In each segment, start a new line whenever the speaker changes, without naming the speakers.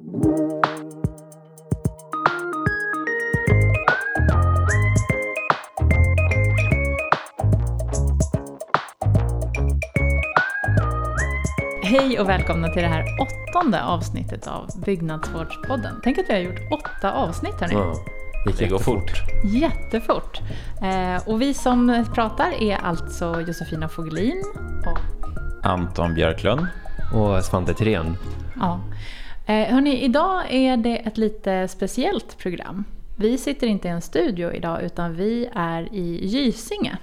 Hej och välkomna till det här åttonde avsnittet av Byggnadsvårdspodden. Tänk att vi har gjort åtta avsnitt här nu.
Ja,
Det går fort.
Jättefort. Eh, och vi som pratar är alltså Josefina Fogelin och
Anton Björklund.
Och Svante Thyrén.
Ja. Eh, hörni, idag är det ett lite speciellt program. Vi sitter inte i en studio idag utan vi är i Gysinge.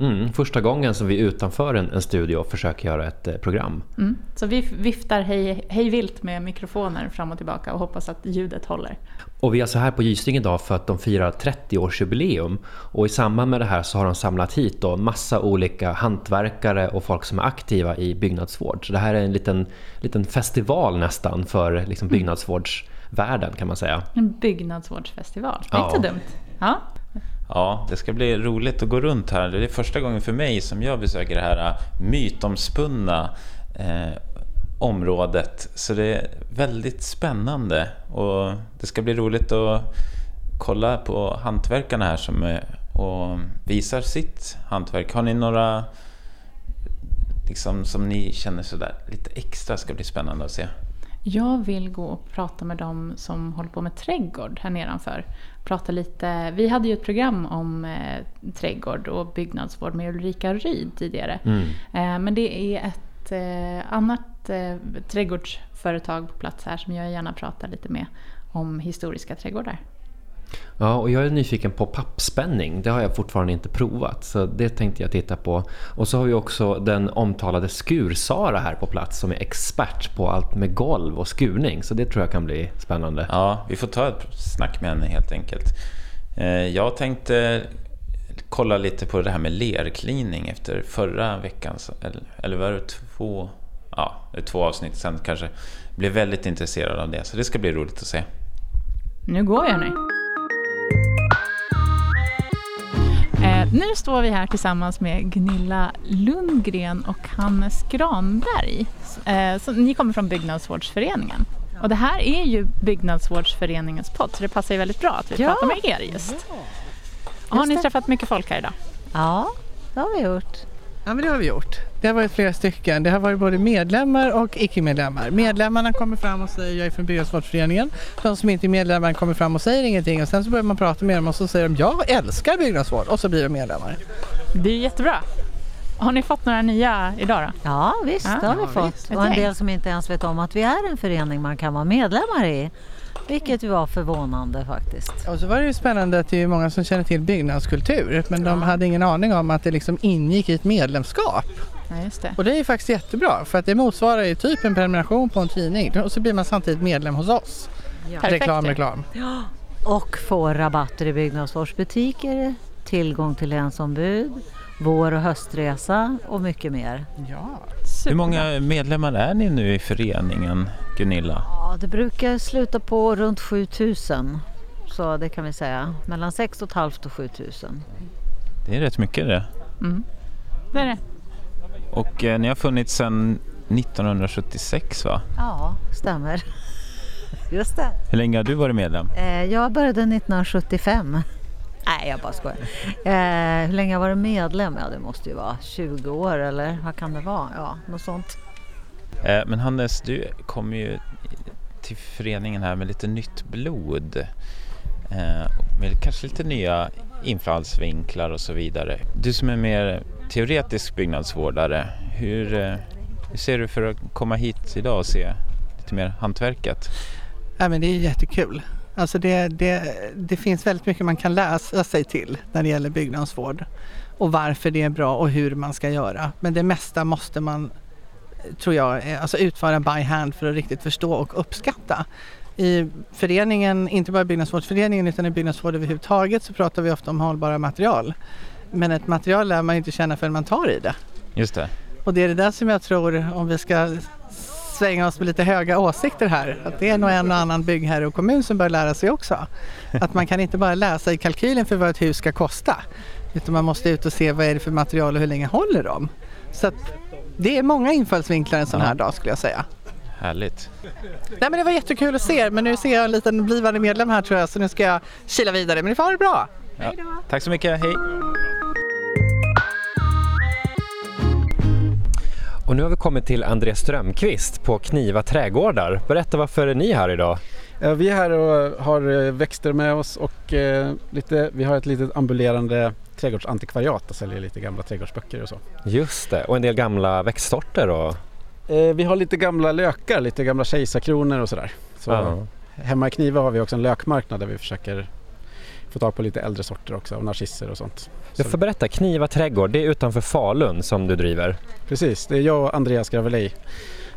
Mm, första gången som vi utanför en, en studio försöker göra ett eh, program.
Mm. Så vi viftar hej, hej vilt med mikrofoner fram och tillbaka och hoppas att ljudet håller.
Och vi är så här på Gysing idag för att de firar 30-årsjubileum. Och i samband med det här så har de samlat hit då massa olika hantverkare och folk som är aktiva i byggnadsvård. Så det här är en liten, liten festival nästan för liksom byggnadsvårdsvärlden kan man säga.
En byggnadsvårdsfestival. Det är
Ja.
inte dumt. Ja.
Ja, det ska bli roligt att gå runt här. Det är första gången för mig som jag besöker det här äh, mytomspunna eh, området. Så det är väldigt spännande och det ska bli roligt att kolla på hantverkarna här som är, och visar sitt hantverk. Har ni några liksom, som ni känner sådär lite extra ska bli spännande att se?
Jag vill gå och prata med dem som håller på med trädgård här nedanför. Prata lite, vi hade ju ett program om eh, trädgård och byggnadsvård med Ulrika Ryd tidigare.
Mm.
Eh, men det är ett eh, annat eh, trädgårdsföretag på plats här som jag gärna pratar lite med om historiska trädgårdar.
Ja, och jag är nyfiken på pappspänning. Det har jag fortfarande inte provat, så det tänkte jag titta på. Och så har vi också den omtalade Skur-Sara här på plats som är expert på allt med golv och skurning. Så det tror jag kan bli spännande.
Ja, vi får ta ett snack med henne helt enkelt. Eh, Jag tänkte kolla lite på det här med lerklining efter förra veckans, eller, var det två, ja, två avsnitt sen kanske. Blev väldigt intresserad av det, så det ska bli roligt att se.
Nu går jag nu. Nu står vi här tillsammans med Gunilla Lundgren och Hannes Granberg. Eh, så ni kommer från Byggnadsvårdsföreningen. Och det här är ju Byggnadsvårdsföreningens podd så det passar ju väldigt bra att vi
Ja.
pratar med er just. Har ni träffat mycket folk här idag?
Ja, det har vi gjort.
Ja, men det har vi gjort. Det har varit flera stycken. Det har varit både medlemmar och icke-medlemmar. Medlemmarna kommer fram och säger jag är från Byggnadsvårdsföreningen. De som inte är medlemmar kommer fram och säger ingenting och sen så börjar man prata med dem och så säger de jag älskar byggnadsvård och så blir de medlemmar.
Det är jättebra. Har ni fått några nya idag då?
Ja, visst,
Ja.
det har vi
Ja,
fått.
visst.
Och en del som inte ens vet om att vi är en förening man kan vara medlemmar i. Vilket var förvånande faktiskt.
Och så var det ju spännande att det är många som känner till byggnadskultur men de hade ingen aning om att det liksom ingick i ett medlemskap.
Ja, just det.
Och det är ju faktiskt jättebra för att det motsvarar ju typ en prenumeration på en tidning och så blir man samtidigt medlem hos oss.
Perfekt
reklam, reklam.
Och får rabatter i byggnadsvårdsbutiker, tillgång till länsombud, vår och höstresa och mycket mer.
Ja.
Hur många medlemmar är ni nu i föreningen, Gunilla?
Ja, det brukar sluta på runt 7000. Så det kan vi säga. Mellan 6 500 och 7000.
Det är rätt mycket det.
Mm. Det är det.
Och eh, ni har funnits sedan 1976 va?
Ja, stämmer. Just det.
Hur länge har du varit medlem?
Eh, jag började 1975. Nej, jag bara skojar. Eh, hur länge har jag varit medlem? Ja, det måste ju vara 20 år eller vad kan det vara? Ja, något sånt.
Eh, men Hannes, du kommer ju till föreningen här med lite nytt blod. Eh, med kanske lite nya infallsvinklar och så vidare. Du som är mer teoretisk byggnadsvårdare, hur, eh, hur ser du för att komma hit idag och se lite mer hantverket?
Ja, men det är jättekul. Alltså det, det, det finns väldigt mycket man kan läsa sig till när det gäller byggnadsvård och varför det är bra och hur man ska göra. Men det mesta måste man, tror jag, eh, alltså utföra by hand för att riktigt förstå och uppskatta. I föreningen, inte bara byggnadsvårdsföreningen utan i byggnadsvård överhuvudtaget så pratar vi ofta om hållbara material. Men ett material lär man ju inte känna förrän man tar i det.
Just det.
Och det är det där som jag tror, om vi ska svänga oss med lite höga åsikter här, att det är nog en och annan byggherre och kommun som bör lära sig också. Att man kan inte bara läsa i kalkylen för vad ett hus ska kosta, utan man måste ut och se vad är det för material och hur länge håller de. Så att det är många infallsvinklar en sån här
Ja.
dag skulle jag säga.
Härligt.
Nej men det var jättekul att se er, men nu ser jag en liten blivande medlem här tror jag så nu ska jag kila vidare. Men ni får ha det bra!
Ja. Tack så mycket, hej!
Och nu har vi kommit till André Strömqvist på Kniva trädgårdar. Berätta varför är ni här idag?
Eh, Vi är här och har eh, växter med oss och eh, lite, vi har ett litet ambulerande trädgårdsantikvariat och säljer lite gamla trädgårdsböcker och så.
Just det, och en del gamla växtsorter och...
Eh, Vi har lite gamla lökar, lite gamla kejsarkronor och sådär. Så
Ja.
Hemma i Kniva har vi också en lökmarknad där vi försöker få tag på lite äldre sorter också och narcisser och sånt.
Jag får berätta, Kniva trädgård, det är utanför Falun som du driver.
precis, det är jag och Andreas Gravelej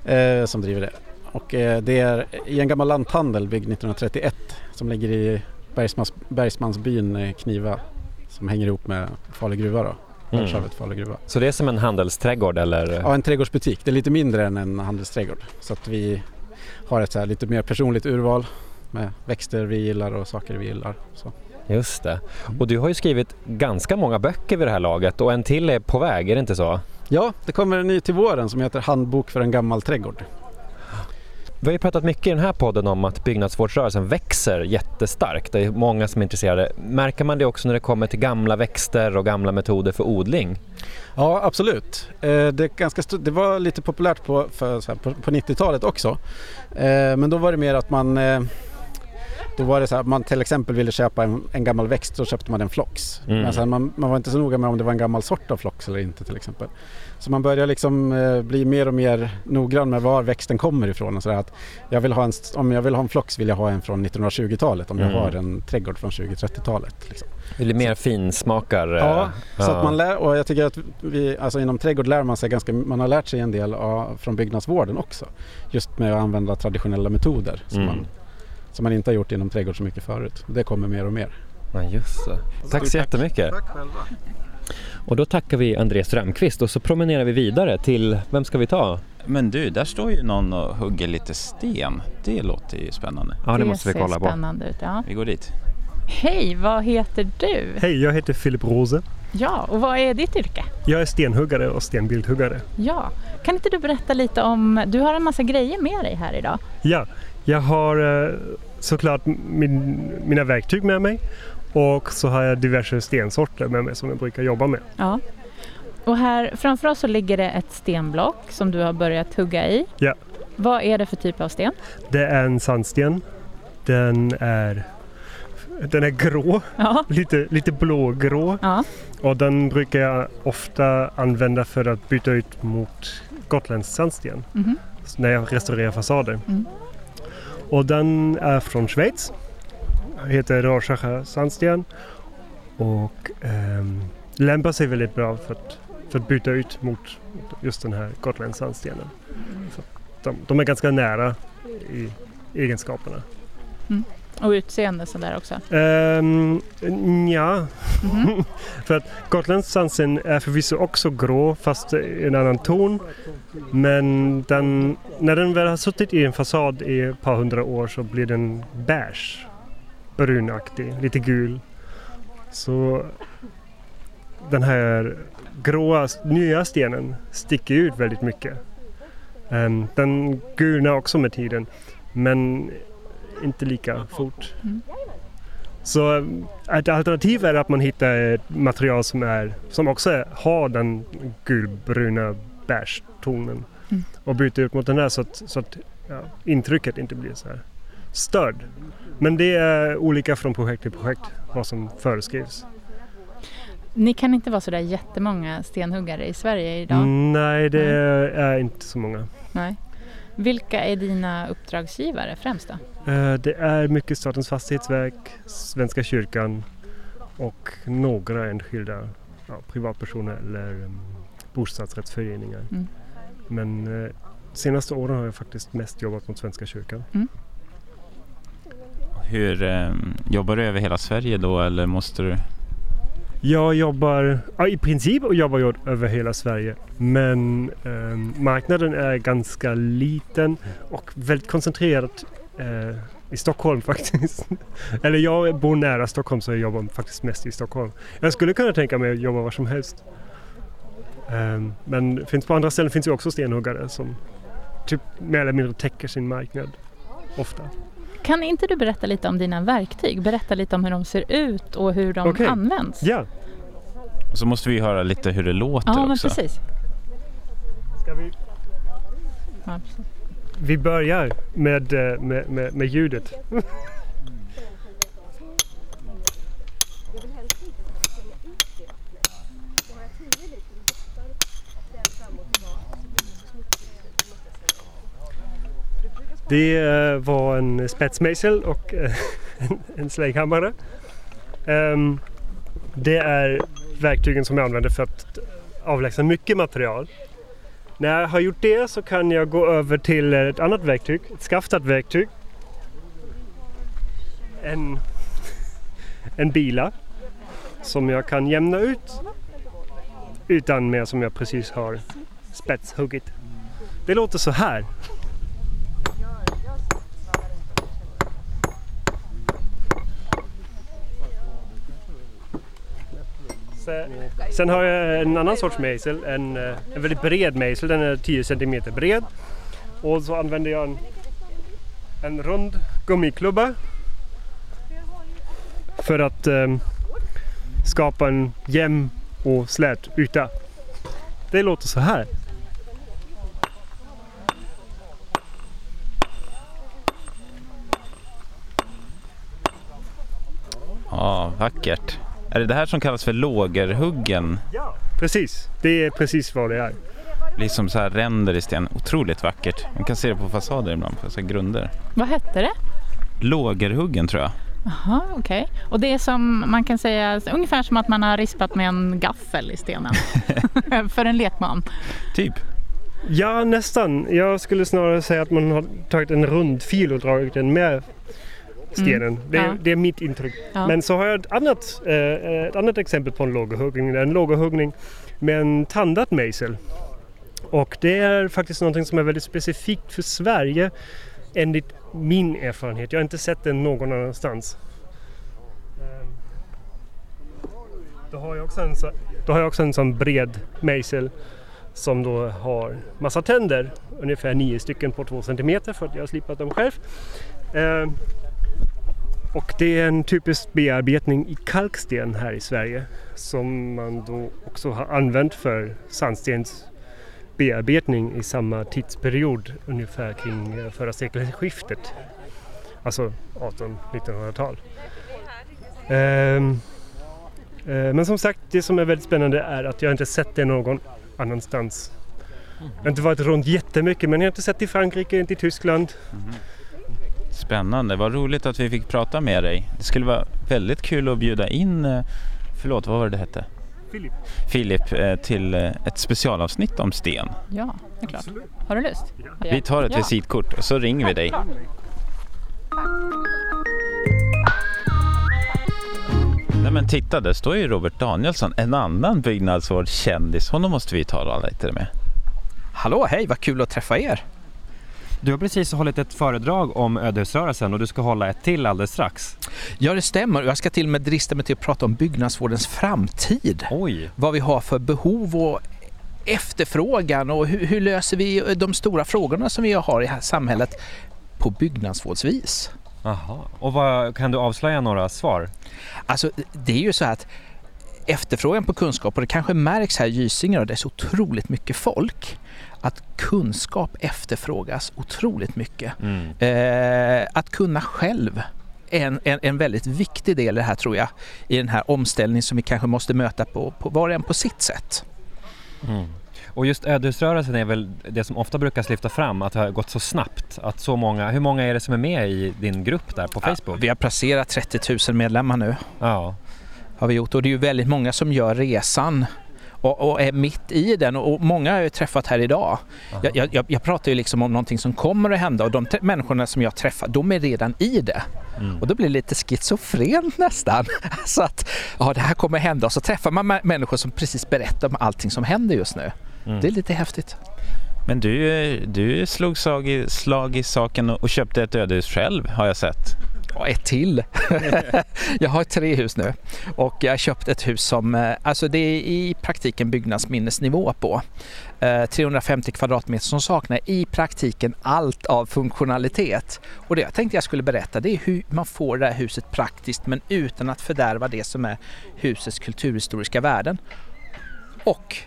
eh, som driver det. Och eh, det är i en gammal lanthandel byggd 1931 som ligger i Bergsmans, Bergsmansbyn eh, Kniva som hänger ihop med Falu gruva då.
Mm.
Gruva.
Så det är som en handelsträdgård eller?
Ja, en trädgårdsbutik. Det är lite mindre än en handelsträdgård. Så att vi har ett så lite mer personligt urval med växter vi gillar och saker vi gillar. Så.
Just det. Och du har ju skrivit ganska många böcker vid det här laget och en till är på väg, är det inte så?
Ja, det kommer en ny till våren som heter Handbok för en gammal trädgård.
Vi har ju pratat mycket i den här podden om att byggnadsvårdsrörelsen växer jättestarkt. Det är många som är intresserade. Märker man det också när det kommer till gamla växter och gamla metoder för odling?
Ja, absolut. Eh, det, ganska det var lite populärt på, på 90-talet också. Eh, men då var det mer att man eh, då var det så här, man till exempel ville köpa en, en gammal växt så köpte man en flox.
Mm.
Men sen man, man var inte så noga med om det var en gammal sort av flox eller inte till exempel. Så man börjar liksom eh, bli mer och mer noggrann med var växten kommer ifrån. Och så där att jag vill ha en, om jag vill ha en flox vill jag ha en från 1920-talet om
Mm.
jag har en trädgård från 20-30-talet. Liksom.
Det blir mer finsmakar?
Ja,
eh,
så att man lär, och jag tycker att vi, alltså inom trädgård lär man sig ganska, man har lärt sig en del av, från byggnadsvården också. Just med att använda traditionella metoder som,
Mm.
man, som man inte har gjort inom trädgård så mycket förut. Det kommer mer och mer.
Ja, just det. Tack så jättemycket. Och då tackar vi André Strömqvist och så promenerar vi vidare till, vem ska vi ta?
Men du, där står ju någon och hugger lite sten. Det låter ju spännande.
Ja, det, måste vi kolla på.
spännande ut. Ja.
Vi går dit.
Hej, vad heter du?
Hej, jag heter Filip Rose.
Ja, och vad är ditt yrke?
Jag är stenhuggare och stenbildhuggare.
Ja, kan inte du berätta lite om, du har en massa grejer med dig här idag.
Ja, jag har eh, såklart min, mina verktyg med mig och så har jag diverse stensorter med mig som jag brukar jobba med.
Ja. Och här framför oss så ligger det ett stenblock som du har börjat hugga i.
Ja.
Vad är det för typ av sten?
Det är en sandsten. Den är, den är grå,
Ja.
lite, lite blågrå
Ja.
och den brukar jag ofta använda för att byta ut mot gotländsk sandsten
Mhm.
när jag restaurerar fasader.
Mm.
Och den är från Schweiz. Heter Rorschach sandsten. Och ehm, lämpar sig väldigt bra för att, för att byta ut mot just den här gotländska sandstenen. För att de, de är ganska nära i egenskaperna.
Och utseende sådär också.
Um, ja,
Mhm.
för att gotländsk sandsten är förvisso också grå fast i en annan ton. Men den, när den väl har suttit i en fasad i ett par hundra år så blir den beige. Brunaktig, lite gul. Så den här gråa nya stenen sticker ut väldigt mycket. Ehm, den gulnar också med tiden men inte lika fort.
Mm.
Så eh, ett alternativ är att man hittar ett material som, är, som också har den gulbruna beige-tonen
Mm.
och byter ut mot den här så att, så att ja, intrycket inte blir så här störd. Men det är olika från projekt till projekt vad som föreskrivs.
Ni kan inte vara sådär jättemånga stenhuggare i Sverige idag?
Mm, Nej, det
Nej.
är inte så många.
Nej. Vilka är dina uppdragsgivare främst då?
Eh, Det är mycket Statens fastighetsverk, Svenska kyrkan och några enskilda ja, privatpersoner eller um, bostadsrättsföreningar.
Mm.
Men eh, senaste åren har jag faktiskt mest jobbat mot Svenska kyrkan.
Hur eh, Jobbar du över hela Sverige då eller måste du?
Jag jobbar, ja, i princip jobbar jag över hela Sverige men eh, marknaden är ganska liten och väldigt koncentrerad eh, i Stockholm faktiskt. Eller jag bor nära Stockholm så jag jobbar faktiskt mest i Stockholm. Jag skulle kunna tänka mig att jobba var som helst. Ehm, men finns på andra ställen finns ju också stenhuggare som typ mer eller mindre täcker sin marknad ofta.
Kan inte du berätta lite om dina verktyg? Berätta lite om hur de ser ut och hur de
Okej.
används.
Ja,
Så måste vi höra lite hur det låter
Ja, men
också.
precis.
ska vi...
Ja, precis.
Vi börjar med, eh, med, med, med ljudet. Det eh, var en spetsmejsel och eh, en, en ehm, det är verktygen som jag använder för att avlägsna mycket material. När jag har gjort det så kan jag gå över till ett annat verktyg, ett skaftat verktyg. En, en bila som jag kan jämna ut utan mer som jag precis har spetshuggit. Det låter så här. Sen har jag en annan sorts mejsel, en, eh, en väldigt bred mejsel. Den är 10 cm bred. Och så använder jag en, en rund gummiklubba för att eh, skapa en jämn och slät yta. Det låter så här.
Ja, vackert. Är det det här som kallas för lågerhuggen?
Ja, precis. Det är precis vad det är.
Det blir som så här ränder i sten. Otroligt vackert. Man kan se det på fasader ibland, på så här grunder.
Vad hette det?
Lågerhuggen tror jag.
Jaha, okej. Och det är som man kan säga ungefär som att man har rispat med en gaffel i stenen. För en lekman.
Typ.
Ja, nästan. Jag skulle snarare säga att man har tagit en rund fil och dragit den med stenen. Det, är,
ja.
det är mitt intryck.
Ja.
Men så har jag ett annat, eh, ett annat exempel på en låghuggning. Det är en låghuggning med en tandad mejsel. Och det är faktiskt någonting som är väldigt specifikt för Sverige enligt min erfarenhet. Jag har inte sett den någon annanstans. Ehm, Då har jag också en, så, då har jag också en sån bred mejsel som då har massa tänder, ungefär nio stycken på två centimeter för att jag har slipat dem själv. Och det är en typisk bearbetning i kalksten här i Sverige som man då också har använt för sandstens bearbetning i samma tidsperiod ungefär kring eh, förra sekelskiftet. Alltså 1800-1900-tal. Ehm, eh, men som sagt, det som är väldigt spännande är att jag inte sett det någon annanstans. Jag har inte varit runt jättemycket men jag har inte sett det i Frankrike, inte i Tyskland.
Spännande. Vad roligt att vi fick prata med dig. Det skulle vara väldigt kul att bjuda in, eh, förlåt vad var det det hette?
Filip.
Filip eh, till eh, ett specialavsnitt om sten.
Ja, det är klart. Har du lust?
Vi tar ett
Ja.
visitkort och så ringer vi dig. Nej men titta, där står ju Robert Danielsson, en annan byggnadsvårdskändis. Honom måste vi tala lite med.
Hallå, hej, vad kul att träffa er.
Du har precis hållit ett föredrag om ödehusrörelsen och du ska hålla ett till alldeles strax.
Ja, det stämmer. Jag ska till och med drista mig till att prata om byggnadsvårdens framtid.
Oj!
Vad vi har för behov och efterfrågan och hur, hur löser vi de stora frågorna som vi har i här samhället på byggnadsvårdsvis.
Jaha. Och vad, kan du avslöja några svar?
Alltså, det är ju så att efterfrågan på kunskap, och det kanske märks här i Gysinge och det är så otroligt mycket folk, att kunskap efterfrågas otroligt mycket.
Mm.
Eh, att kunna själv är en, en, en väldigt viktig del i det här tror jag, i den här omställningen som vi kanske måste möta på, på var och en på sitt sätt.
Mm. Och just ödehusrörelsen är väl det som ofta brukar lyfta fram, att det har gått så snabbt. Att så många, hur många är det som är med i din grupp där på Facebook?
Vi har passerat 30 000 medlemmar nu,
Ja.
har vi gjort, och det är ju väldigt många som gör resan och, och är mitt i den och många har jag träffat här idag. Jag, jag- jag, pratar ju liksom om någonting som kommer att hända och de människorna som jag träffar, de är redan i det. Och då blir det lite schizofrent nästan. Så att ja, det här kommer att hända och så träffar man mä- människor som precis berättar om allting som händer just nu. Det är lite häftigt.
Men du, du slog slag i, slag i saken och och köpte ett ödehus själv har jag sett.
Ja, ett till. jag har tre hus nu och jag har köpt ett hus som, eh, alltså det är i praktiken byggnadsminnesnivå på. Eh, 350 kvadratmeter som saknar i praktiken allt av funktionalitet. Och det jag tänkte jag skulle berätta det är hur man får det här huset praktiskt men utan att fördärva det som är husets kulturhistoriska värden. Och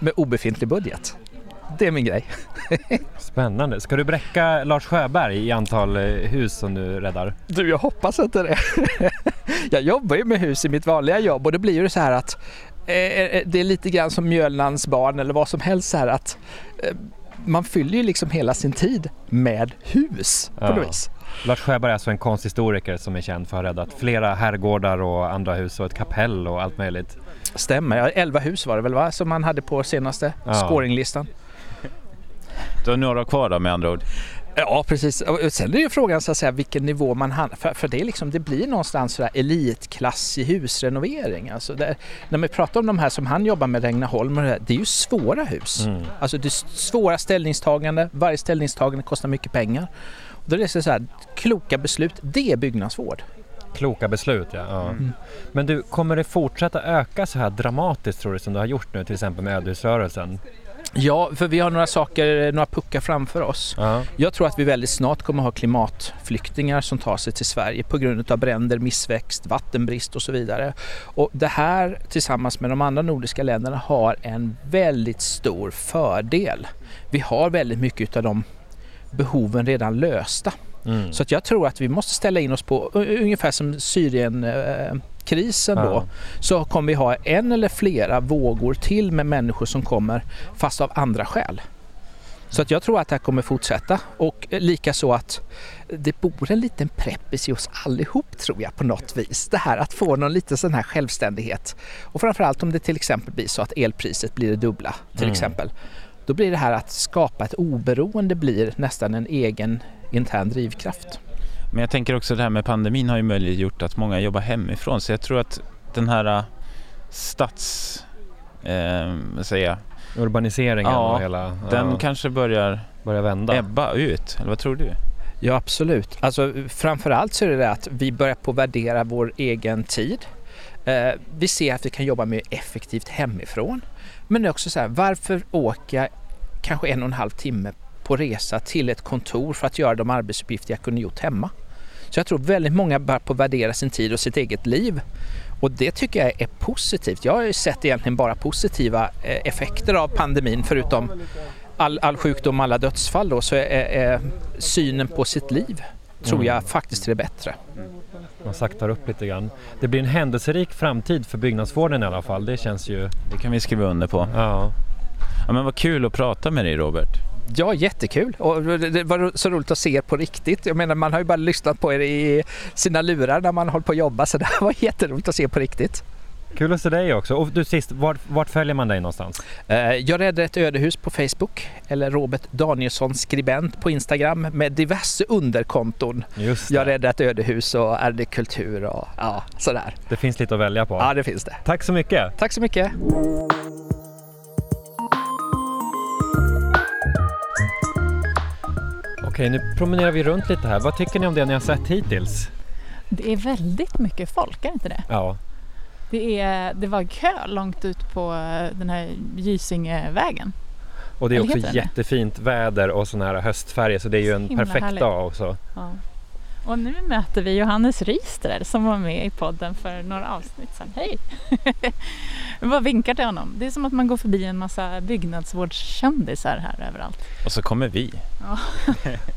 med obefintlig budget. Det är min grej.
Spännande. Ska du bräcka Lars Sjöberg i antal eh, hus som du räddar?
Du, jag hoppas inte det. jag jobbar ju med hus i mitt vanliga jobb och det blir ju det så här att eh, eh, det är lite grann som Mjölnans barn eller vad som helst så här att eh, man fyller ju liksom hela sin tid med hus på
Ja.
något vis.
Lars Sjöberg är alltså en konsthistoriker som är känd för att ha räddat flera herrgårdar och andra hus och ett kapell och allt möjligt.
Stämmer, 11 hus var det väl va? Som man hade på senaste
Ja.
scoringlistan.
Du har några kvar då med andra ord.
Ja, precis. Och sen är ju frågan så att säga vilken nivå man hamnar för, för det, är liksom, det blir någonstans sådär elitklass i husrenovering. Alltså där, när man pratar om de här som han jobbar med, Regnaholm, och det, där, det är ju svåra hus.
Mm.
Alltså det är svåra ställningstagande, varje ställningstagande kostar mycket pengar. Och då är det så här, kloka beslut, det är byggnadsvård.
Kloka beslut ja. ja. Men du, kommer det fortsätta öka så här dramatiskt tror du som du har gjort nu till exempel med ödehusrörelsen?
Ja, för vi har några saker, några puckar framför oss.
Ja.
Jag tror att vi väldigt snart kommer ha klimatflyktingar som tar sig till Sverige på grund av bränder, missväxt, vattenbrist och så vidare. Och det här tillsammans med de andra nordiska länderna har en väldigt stor fördel. Vi har väldigt mycket av de behoven redan lösta.
Mm.
Så att jag tror att vi måste ställa in oss på ungefär som Syrienkrisen då. Så kommer vi ha en eller flera vågor till med människor som kommer fast av andra skäl. Så att jag tror att det här kommer fortsätta och lika så att det bor en liten preppis i oss allihop tror jag på något vis. Det här att få någon liten sån här självständighet. Och framförallt om det till exempel blir så att elpriset blir det dubbla till
Mm.
exempel. Då blir det här att skapa ett oberoende blir nästan en egen intern drivkraft.
Men jag tänker också det här med pandemin har ju möjliggjort att många jobbar hemifrån. Så jag tror att den här äh, stats... Eh, vad säger jag?
Urbaniseringen
Ja,
och hela...
Den
ja,
kanske börjar
börjar vända.
ebba ut. Eller vad tror du?
Ja absolut. Alltså, framförallt så är det det att vi börjar på att värdera vår egen tid. Eh, vi ser att vi kan jobba mer effektivt hemifrån. Men det är också så här, varför åka kanske en och en halv timme på resa till ett kontor för att göra de arbetsuppgifter jag kunde gjort hemma? Så jag tror väldigt många börjar på att värdera sin tid och sitt eget liv. Och det tycker jag är positivt. Jag har ju sett egentligen bara positiva eh, effekter av pandemin förutom all, all sjukdom, alla dödsfall då, så är, är synen på sitt liv tror jag faktiskt är det bättre.
Man saktar upp lite grann. Det blir en händelserik framtid för byggnadsvården i alla fall. Det känns ju...
Det kan vi skriva under på.
Ja.
Ja, men vad kul att prata med dig Robert.
Ja, jättekul och det det var så roligt att se er på riktigt. Jag menar, man har ju bara lyssnat på er i sina lurar när man håller på att jobba så det var jätteroligt att se på riktigt.
Kul att se dig också. Och du sist, vart, vart följer man dig någonstans?
Eh, Jag räddar ett ödehus på Facebook eller Robert Danielsson skribent på Instagram med diverse underkonton.
Just
Jag
det.
räddar ett ödehus och RD Kultur och ja, sådär.
Det finns lite att välja på.
Ja, det finns det.
Tack så mycket!
Tack så mycket.
Okej, nu promenerar vi runt lite här. Vad tycker ni om det ni har sett hittills?
Det är väldigt mycket folk, är det inte det?
Ja,
Det, är, det var kö långt ut på eh, den här Gysingevägen.
och det är
Eller
också jättefint väder och sån här höstfärger så det är ju en perfekt
härligt.
dag också.
Ja. Och nu möter vi Johannes Rister som var med i podden för några avsnitt sedan. Hej! Vi bara vinkar till honom. Det är som att man går förbi en massa byggnadsvårdskändisar här överallt.
Och så kommer vi.
Ja,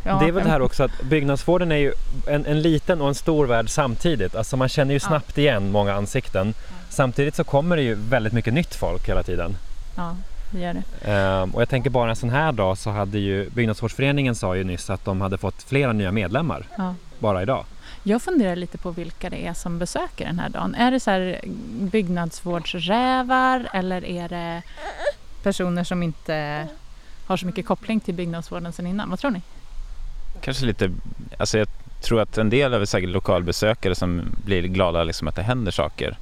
det är väl det här också att byggnadsvården är ju en, en liten och en stor värld samtidigt. Alltså man känner ju snabbt igen många ansikten. Samtidigt så kommer det ju väldigt mycket nytt folk hela tiden.
Ja, gör det.
Ehm, och jag tänker bara en sån här dag så hade ju Byggnadsvårdsföreningen sa ju nyss att de hade fått flera nya medlemmar
Ja.
bara idag.
Jag funderar lite på vilka det är som besöker den här dagen. Är det så här byggnadsvårdsrävar eller är det personer som inte har så mycket koppling till byggnadsvården sedan innan? Vad tror ni?
Kanske lite, alltså jag tror att en del är väl säkert lokalbesökare som blir glada liksom att det händer saker.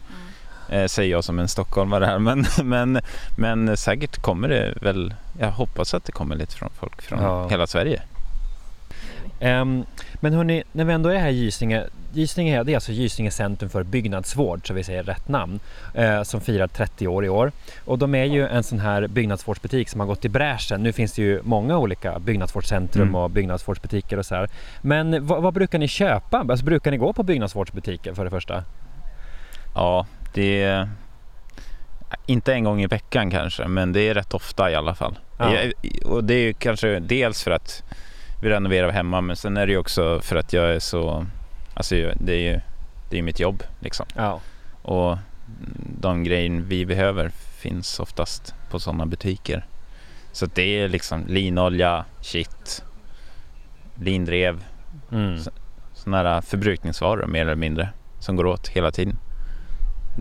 Eh, säger jag som en stockholmare här men, men, men säkert kommer det väl, jag hoppas att det kommer lite från folk från
Ja.
hela Sverige.
Ehm, men hörni, när vi ändå är här i Gysinge, Gysinge är, det är alltså Gysinge centrum för byggnadsvård, så vi säger rätt namn, eh, som firar 30 år i år. Och de är ju en sån här byggnadsvårdsbutik som har gått i bräschen. Nu finns det ju många olika byggnadsvårdscentrum
Mm.
och byggnadsvårdsbutiker och så här. Men vad, vad brukar ni köpa? Alltså, brukar ni gå på byggnadsvårdsbutiker för det första?
Ja, det är inte en gång i veckan kanske, men det är rätt ofta i alla fall.
Ja.
Och det är kanske dels för att vi renoverar hemma, men sen är det också för att jag är så... Alltså det är ju det är mitt jobb liksom.
Ja.
Och de grejer vi behöver finns oftast på sådana butiker. Så det är liksom linolja, kitt, lindrev,
Mm.
sådana här förbrukningsvaror mer eller mindre som går åt hela tiden.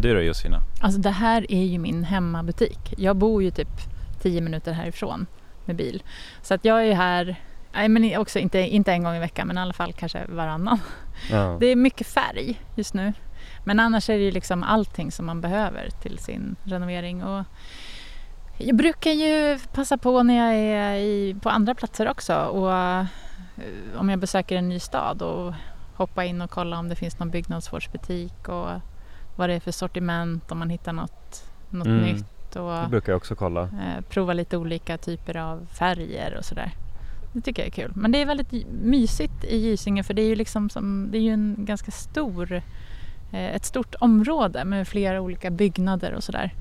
Du då Josefina?
Alltså det här är ju min hemmabutik. Jag bor ju typ 10 minuter härifrån med bil. Så att jag är här, nej men också inte, inte en gång i veckan men i alla fall kanske varannan.
Ja.
Det är mycket färg just nu. Men annars är det ju liksom allting som man behöver till sin renovering. Och jag brukar ju passa på när jag är i, på andra platser också. Och eh, om jag besöker en ny stad och hoppa in och kolla om det finns någon byggnadsvårdsbutik och vad det är för sortiment, om man hittar något, något
Mm.
nytt. Och,
Det brukar jag också kolla.
eh, prova lite olika typer av färger och sådär. Det tycker jag är kul. Men det är väldigt mysigt i Gysinge för det är ju liksom som, det är ju en ganska stor, eh, ett stort område med flera olika byggnader och sådär.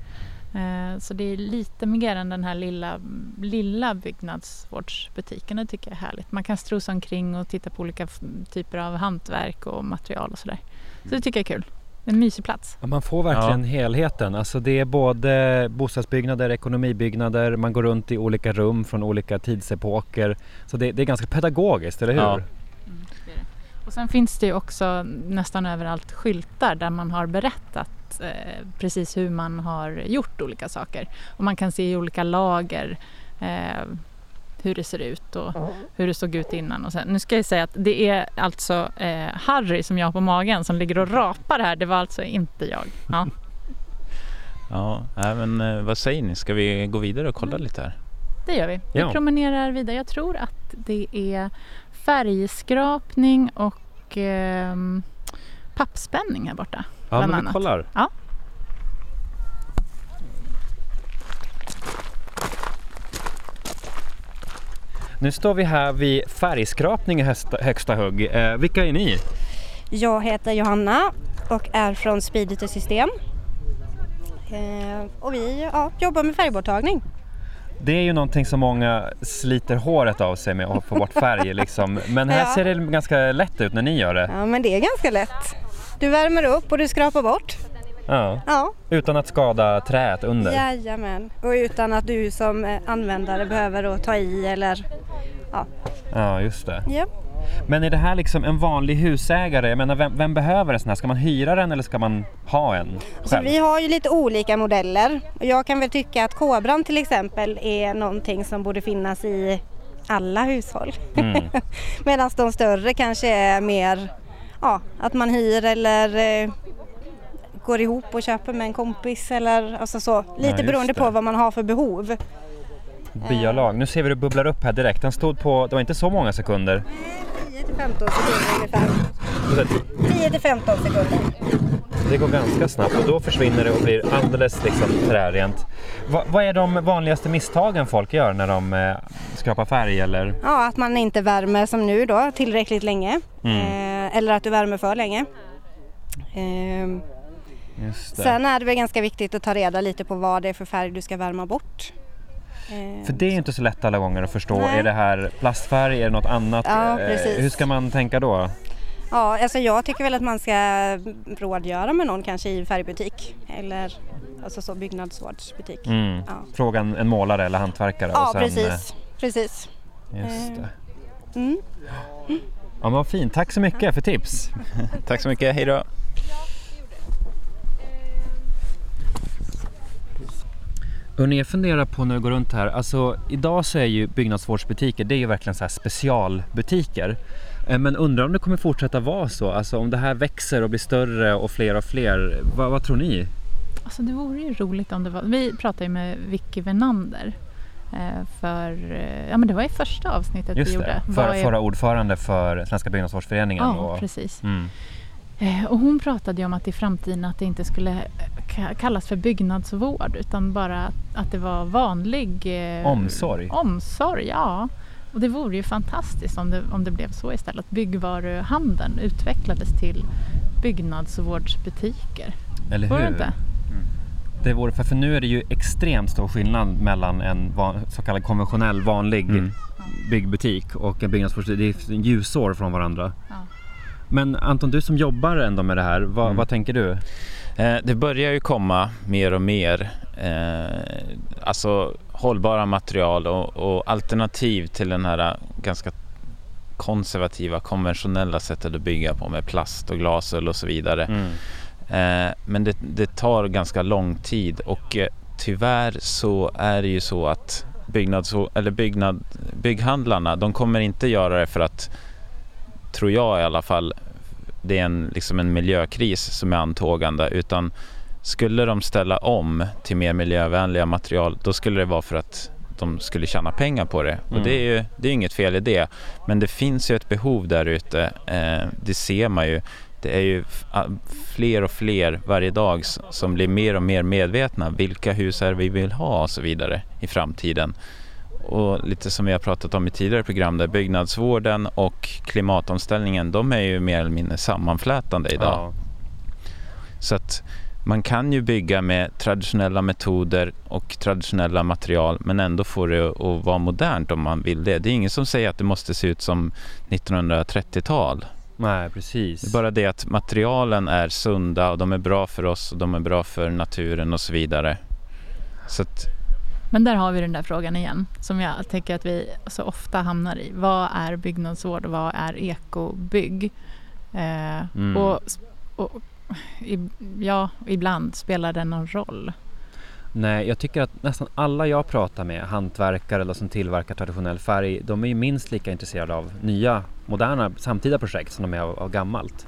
Eh, så det är lite mer än den här lilla, lilla byggnadsvårdsbutiken. Det tycker jag är härligt. Man kan strosa omkring och titta på olika typer av hantverk och material och sådär. Så det tycker jag är kul. En mysig plats.
Ja, man får verkligen helheten. Alltså det är både bostadsbyggnader, ekonomibyggnader, man går runt i olika rum från olika tidsepoker. Så det, det är ganska pedagogiskt, eller hur?
Ja.
Och sen finns det ju också nästan överallt skyltar där man har berättat eh, precis hur man har gjort olika saker. Och man kan se i olika lager eh, hur det ser ut och hur det såg ut innan. Och sen, nu ska jag säga att det är alltså eh, Harry som jag har på magen som ligger och rapar här. Det var alltså inte jag. Ja.
Ja, men eh, vad säger ni? Ska vi gå vidare och kolla lite här?
Det gör vi. Vi
Ja.
promenerar vidare. Jag tror att det är färgskrapning och ehm, pappspänning här borta.
Ja, men vi kollar.
Ja.
Nu står vi här vid färgskrapning i högsta, högsta hugg. Eh, vilka är ni?
Jag heter Johanna och är från Spediter System. Eh, och vi ja, jobbar med färgborttagning.
Det är ju någonting som många sliter håret av sig med att få bort färg liksom. Men här
Ja.
ser det ganska lätt ut när ni gör det.
Ja, men det är ganska lätt. Du värmer upp och du skrapar bort.
Ja.
Ja,
Utan att skada träet under.
jajamän. Och utan att du som eh, användare behöver ta i eller... Ja.
Ja, just det.
ja.
Men är det här liksom en vanlig husägare? Jag menar, vem, vem behöver en sån här? Ska man hyra den eller ska man ha en
Så
själv?
vi har ju lite olika modeller. Jag kan väl tycka att kobran till exempel är någonting som borde finnas i alla hushåll.
Mm.
Medan de större kanske är mer ja, att man hyr eller eh, går ihop och köper med en kompis eller alltså så. Lite
just
beroende
det.
på vad man har för behov.
Byalag. Nu ser vi hur det bubblar upp här direkt. Den stod på, det var inte så många sekunder.
10 till 15 sekunder ungefär. 10 till 15 sekunder.
Det går ganska snabbt och då försvinner det och blir alldeles liksom trärent. Va, vad är de vanligaste misstagen folk gör när de eh, skrapar färg eller?
Ja, att man inte värmer som nu då tillräckligt länge.
Mm.
Eh, eller att du värmer för länge.
Det.
Sen är det väl ganska viktigt att ta reda lite på vad det är för färg du ska värma bort. Eh,
För det är inte så lätt alla gånger att förstå.
Nej.
Är det här plastfärg? Är det något annat?
Ja,
Eh,
precis.
Hur ska man tänka då?
Ja, alltså jag tycker väl att man ska rådgöra med någon kanske i färgbutik eller alltså så byggnadsvårdsbutik.
Mm.
Ja.
Fråga en, målare eller hantverkare.
Ja,
och sen,
precis. precis.
eh, Just det.
Mm.
Ja, men vad fint. Tack så mycket för tips.
Tack så mycket, hej då!
Hörrni, jag funderar på när jag går runt här. Alltså, idag så är ju byggnadsvårdsbutiker, det är ju verkligen så här specialbutiker. Eh, Men undrar om det kommer fortsätta vara så? Alltså om det här växer och blir större och fler och fler. Vad, vad tror ni?
Alltså det vore ju roligt om det var... Vi pratade ju med Vicky Venander eh, för, eh, ja men det var i första avsnittet vi
Just
gjorde.
det,
Vad
för,
är-
förra ordförande för Svenska byggnadsvårdsföreningen.
Ja,
och,
precis.
Mm.
Eh, Och hon pratade ju om att i framtiden att det inte skulle eh, ka- kallas för byggnadsvård utan bara att, att det var vanlig eh,
Omsorg.
Omsorg, ja. Och det vore ju fantastiskt om det, om det blev så istället. Byggvaruhandeln utvecklades till byggnadsvårdsbutiker.
Eller
Vore
hur?
det inte?
Det vore, för, för nu är det ju extremt stor skillnad mellan en van, så kallad konventionell vanlig
Mm.
byggbutik och en byggnadsvårdsbutik. Det är ljusår från varandra. Men Anton, du som jobbar ändå med det här, vad,
Mm.
vad tänker du?
Eh, det börjar ju komma mer och mer eh, alltså hållbara material och, och alternativ till den här ganska konservativa, konventionella sättet att bygga på med plast och glasull och så vidare.
Mm.
Eh, men det, det tar ganska lång tid och eh, tyvärr så är det ju så att byggnads, eller byggnad, bygghandlarna de kommer inte göra det för att, tror jag i alla fall, det är en, liksom en miljökris som är antågande utan skulle de ställa om till mer miljövänliga material då skulle det vara för att de skulle tjäna pengar på det. Och
Mm.
det är ju det är inget fel i det. Men det finns ju ett behov där ute. Eh, det ser man ju. Det är ju fler och fler varje dag som blir mer och mer medvetna vilka hus är vi vill ha och så vidare i framtiden. Och lite som vi har pratat om i tidigare program där byggnadsvården och klimatomställningen de är ju mer eller mindre sammanflätande idag.
Ja.
Så att man kan ju bygga med traditionella metoder och traditionella material men ändå få det att vara modernt om man vill det. Det är ingen som säger att det måste se ut som 1930-tal.
Nej, precis.
Det är bara det att materialen är sunda och de är bra för oss och de är bra för naturen och så vidare. Så att,
Men där har vi den där frågan igen som jag tänker att vi så ofta hamnar i. Vad är byggnadsvård och vad är ekobygg? Eh,
Mm.
och, och ja, ibland spelar det någon roll.
Nej, jag tycker att nästan alla jag pratar med, hantverkare eller som tillverkar traditionell färg, de är ju minst lika intresserade av nya, moderna, samtida projekt som de är av, av gammalt.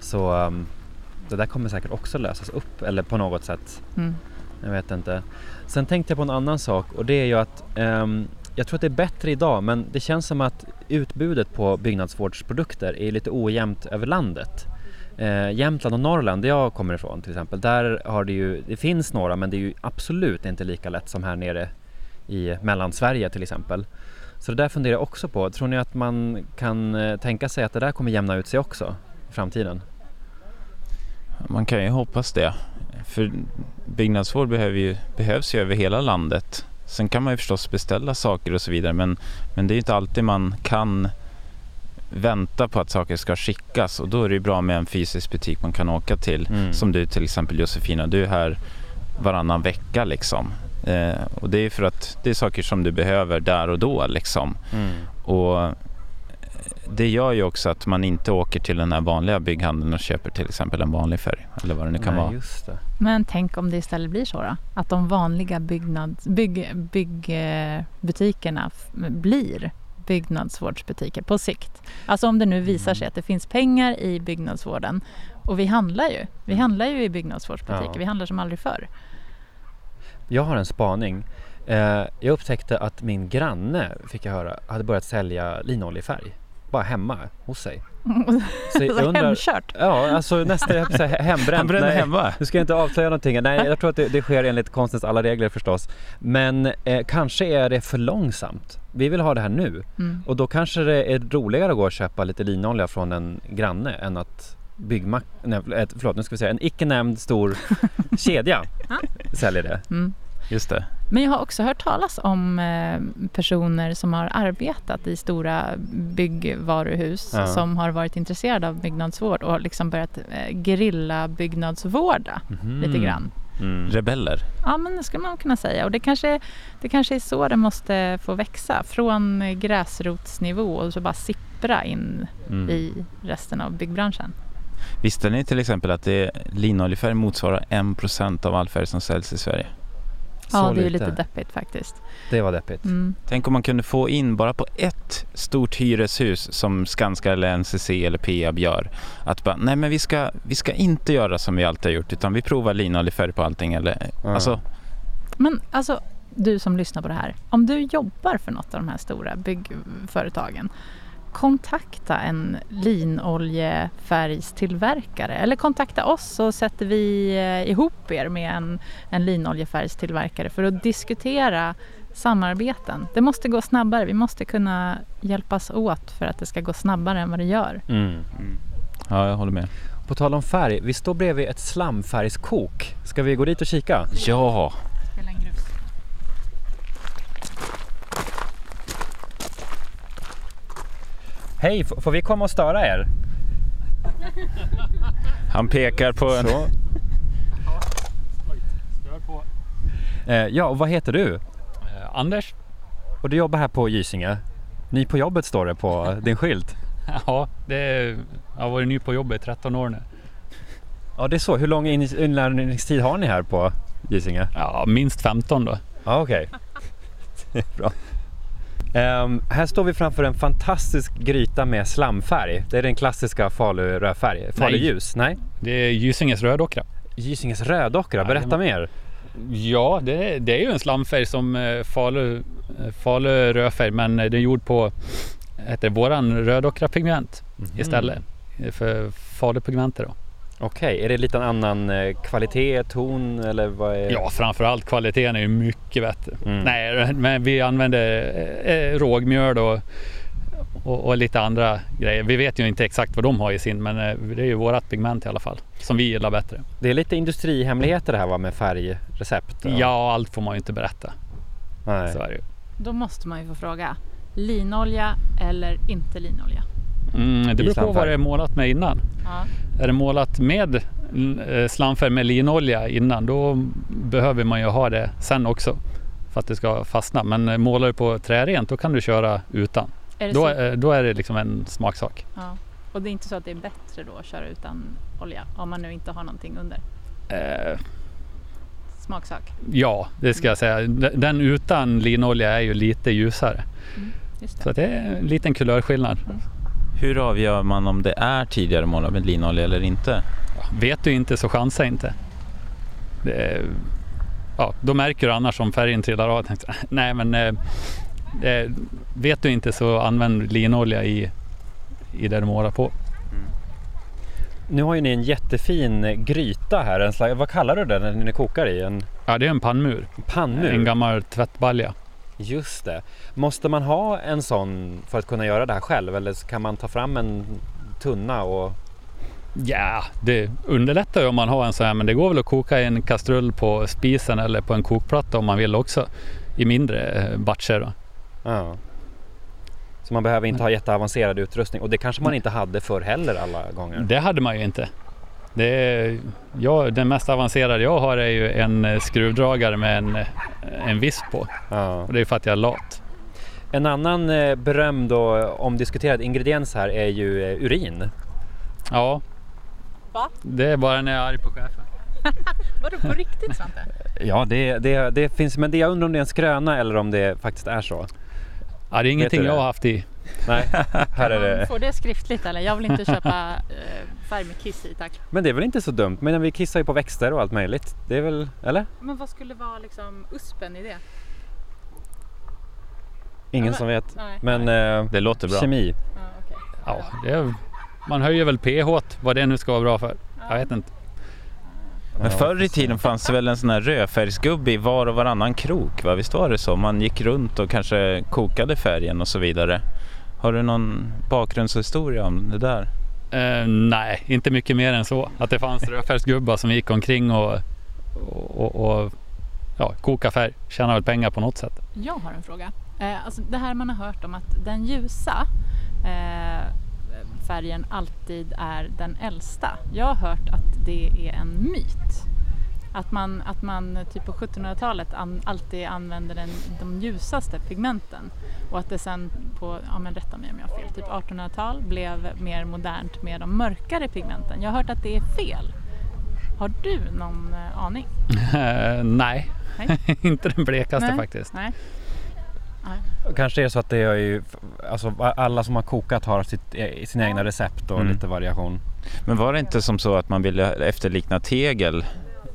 Så um, det där kommer säkert också lösas upp, eller på något sätt.
Mm.
Jag vet inte. Sen tänkte jag på en annan sak och det är ju att um, jag tror att det är bättre idag men det känns som att utbudet på byggnadsvårdsprodukter är lite ojämnt över landet. Eh, Jämtland och Norrland där jag kommer ifrån till exempel, där har det ju, det finns några men det är ju absolut inte lika lätt som här nere i Mellansverige till exempel. Så det där funderar jag också på. Tror ni att man kan eh, tänka sig att det där kommer jämna ut sig också i framtiden?
man kan ju hoppas det. För byggnadsvård behöver ju, behövs ju över hela landet. Sen kan man ju förstås beställa saker och så vidare men, men det är ju inte alltid man kan vänta på att saker ska skickas och då är det ju bra med en fysisk butik man kan åka till.
Mm.
Som du till exempel Josefina, du är här varannan vecka liksom. Eh, och det är för att det är saker som du behöver där och då liksom.
Mm.
Och det gör ju också att man inte åker till den här vanliga bygghandeln och köper till exempel en vanlig färg eller vad det nu kan
Nej,
vara.
just det.
Men tänk om det istället blir så då? Att de vanliga byggnads, bygg, byggbutikerna blir byggnadsvårdsbutiker på sikt. Alltså om det nu visar sig att det finns pengar i byggnadsvården och vi handlar ju. Vi handlar ju i byggnadsvårdsbutiker.
Ja.
Vi handlar som aldrig förr.
Jag har en spaning. Eh, jag upptäckte att min granne, fick jag höra, hade börjat sälja linoljefärg. Bara hemma hos sig. Så jag
Så
undrar-
hemkört.
Ja, alltså nästan hembränt.
Han bränner
Nej,
hemma.
Nu ska jag inte avslöja någonting. Nej, jag tror att det, det sker enligt konstens alla regler förstås. Men eh, kanske är det för långsamt. Vi vill ha det här nu.
Mm.
Och då kanske det är roligare att gå och köpa lite linolja från en granne än att byggmack... Nej, förlåt, nu ska vi säga en icke nämnd stor kedja säljer det.
Mm.
Just det.
Men jag har också hört talas om eh, personer som har arbetat i stora byggvaruhus
Ja.
som har varit intresserade av byggnadsvård och liksom börjat eh, grilla byggnadsvårda lite grann.
Mm.
Rebeller.
Ja men det skulle man kunna säga och det kanske, det kanske är så det måste få växa från gräsrotsnivå och så bara sippra in
Mm.
i resten av byggbranschen.
Visste ni till exempel att det linoljefärg motsvarar 1% av all färg som säljs i Sverige?
Ja
Så
det är ju
lite.
lite deppigt faktiskt.
Det var deppigt.
Mm.
Tänk om man kunde få in bara på ett stort hyreshus som Skanska eller NCC eller Peab gör. Att bara, nej men vi ska, vi ska inte göra som vi alltid har gjort utan vi provar linoljefärg på allting. Eller,
Ja.
alltså,
Men alltså du som lyssnar på det här, om du jobbar för något av de här stora byggföretagen, kontakta en linoljefärgstillverkare eller kontakta oss så sätter vi eh, ihop er med en, en linoljefärgstillverkare för att diskutera samarbeten. Det måste gå snabbare. Vi måste kunna hjälpas åt för att det ska gå snabbare än vad det gör.
Mm.
Ja, jag håller med.
På tal om färg, vi står bredvid ett slamfärgskok. Ska vi gå dit och kika?
Ja,
Hej, får vi komma och störa er?
han pekar på en...
Så. Eh, ja, och vad heter du?
Anders?
Och du jobbar här på Gysinge? Ny på jobbet står det på din skylt.
Ja, det är, jag har varit ny på jobbet i 13 år nu.
Ja, det är så. Hur lång in- inlärningstid har ni här på Gysinge?
Ja, minst 15 då.
Ja, okej. Det är bra. Ehm, här står vi framför en fantastisk gryta med slamfärg. Det är den klassiska Falu rödfärg. Falu
Nej.
ljus? Nej?
Det är Gysinges rödockra.
Gysinges rödockra, berätta mer.
Ja, det, det är ju en slamfärg som eh, Falu, eh, Falu rödfärg men eh, det är gjord på heter våran rödockrapigment istället. För Falupigmentet då.
Okej, är det lite en annan eh, kvalitet, ton eller vad är
Ja, framförallt kvaliteten är ju mycket bättre.
Mm.
Nej, men vi använder eh, rågmjöl och, och, och lite andra grejer. Vi vet ju inte exakt vad de har i sin, men eh, det är ju vårat pigment i alla fall som vi gillar bättre.
Det är lite industrihemligheter det här va, med färgrecept? och-
Ja, allt får man ju inte berätta.
Nej.
Så är det ju.
Då måste man ju få fråga, linolja eller inte linolja?
Mm, det beror på vad det är målat med innan.
Ja.
Är det målat med eh, slamfärg med linolja innan, då behöver man ju ha det sen också för att det ska fastna. Men eh, målar du på trärent, då kan du köra utan.
Är
Då, är- då är det liksom en smaksak.
Ja. Och det är inte så att det är bättre då att köra utan olja om man nu inte har någonting under?
Eh,
Smaksak?
ja, det ska jag säga. D- Den utan linolja är ju lite ljusare.
Just det.
Så att det är en liten kulörskillnad.
Hur avgör man om det är tidigare målat med linolja eller inte?
Vet du inte så chansa inte. Det är, ja, då märker du annars om färgen trillar av. Nej men eh, det, vet du inte så använd linolja i, i det du målar på.
Nu har ju ni en jättefin gryta här. En slags, vad kallar du det när ni kokar i? En
Ja det är en pannmur.
pannmur?
En gammal tvättbalja.
Just det. Måste man ha en sån för att kunna göra det här själv eller kan man ta fram en tunna och...
Ja, det underlättar ju om man har en sån här men det går väl att koka i en kastrull på spisen eller på en kokplatta om man vill också. I mindre eh, batcher då.
Ja. Så man behöver inte ha jätteavancerad utrustning och det kanske man inte hade förr heller alla gånger.
Det hade man ju inte. Det är, ja, den mest avancerade jag har är ju en eh, skruvdragare med en, eh, en visp på.
Ja.
Och det är för att jag är lat.
En annan eh, berömd och omdiskuterad ingrediens här är ju urin.
Ja.
Va?
Det är bara när jag är arg på chefen.
Vadå på riktigt Svante?
Ja, det, det, det finns, men det, jag undrar om det är en skröna eller om det faktiskt är så.
Ja, det är ingenting jag har haft i.
Nej, här är
Man
det.
får det skriftligt eller? Jag vill inte köpa eh, färg med kiss i tack.
Men det är väl inte så dumt? Men vi kissar ju på växter och allt möjligt. Det är väl, eller?
Men vad skulle vara liksom uspen i det?
Ingen
men-
som vet.
nej.
Men eh,
Det låter bra.
kemi.
Ja, okej.
Ja, det är, man höjer väl pH, vad det nu ska vara bra för. Jag vet inte.
Men förr i tiden fanns det väl en sån här rödfärgsgubbe i var och varannan krok? Va? Visst var det så? Man gick runt och kanske kokade färgen och så vidare. Har du någon bakgrundshistoria om det där?
Eh, nej, inte mycket mer än så. Att det fanns rödfärgsgubbar som gick omkring och, och, och, och ja, koka färg. Tjänar väl pengar på något sätt.
Jag har en fråga. Eh, alltså det här man har hört om att den ljusa eh, färgen alltid är den äldsta. Jag har hört att det är en myt. Att man, att man typ på 1700-talet an, alltid använde den, de ljusaste pigmenten och att det sen på, ja men rätta mig om jag har fel, typ 1800-tal blev mer modernt med de mörkare pigmenten. Jag har hört att det är fel. Har du någon eh, aning?
Eh, nej,
Nej.
inte den blekaste
Nej.
faktiskt.
Nej.
Kanske är det så att det är ju, alltså alla som har kokat har sitt, eh, sina egna recept och
Mm.
lite variation.
Men var det inte som så att man ville efterlikna tegel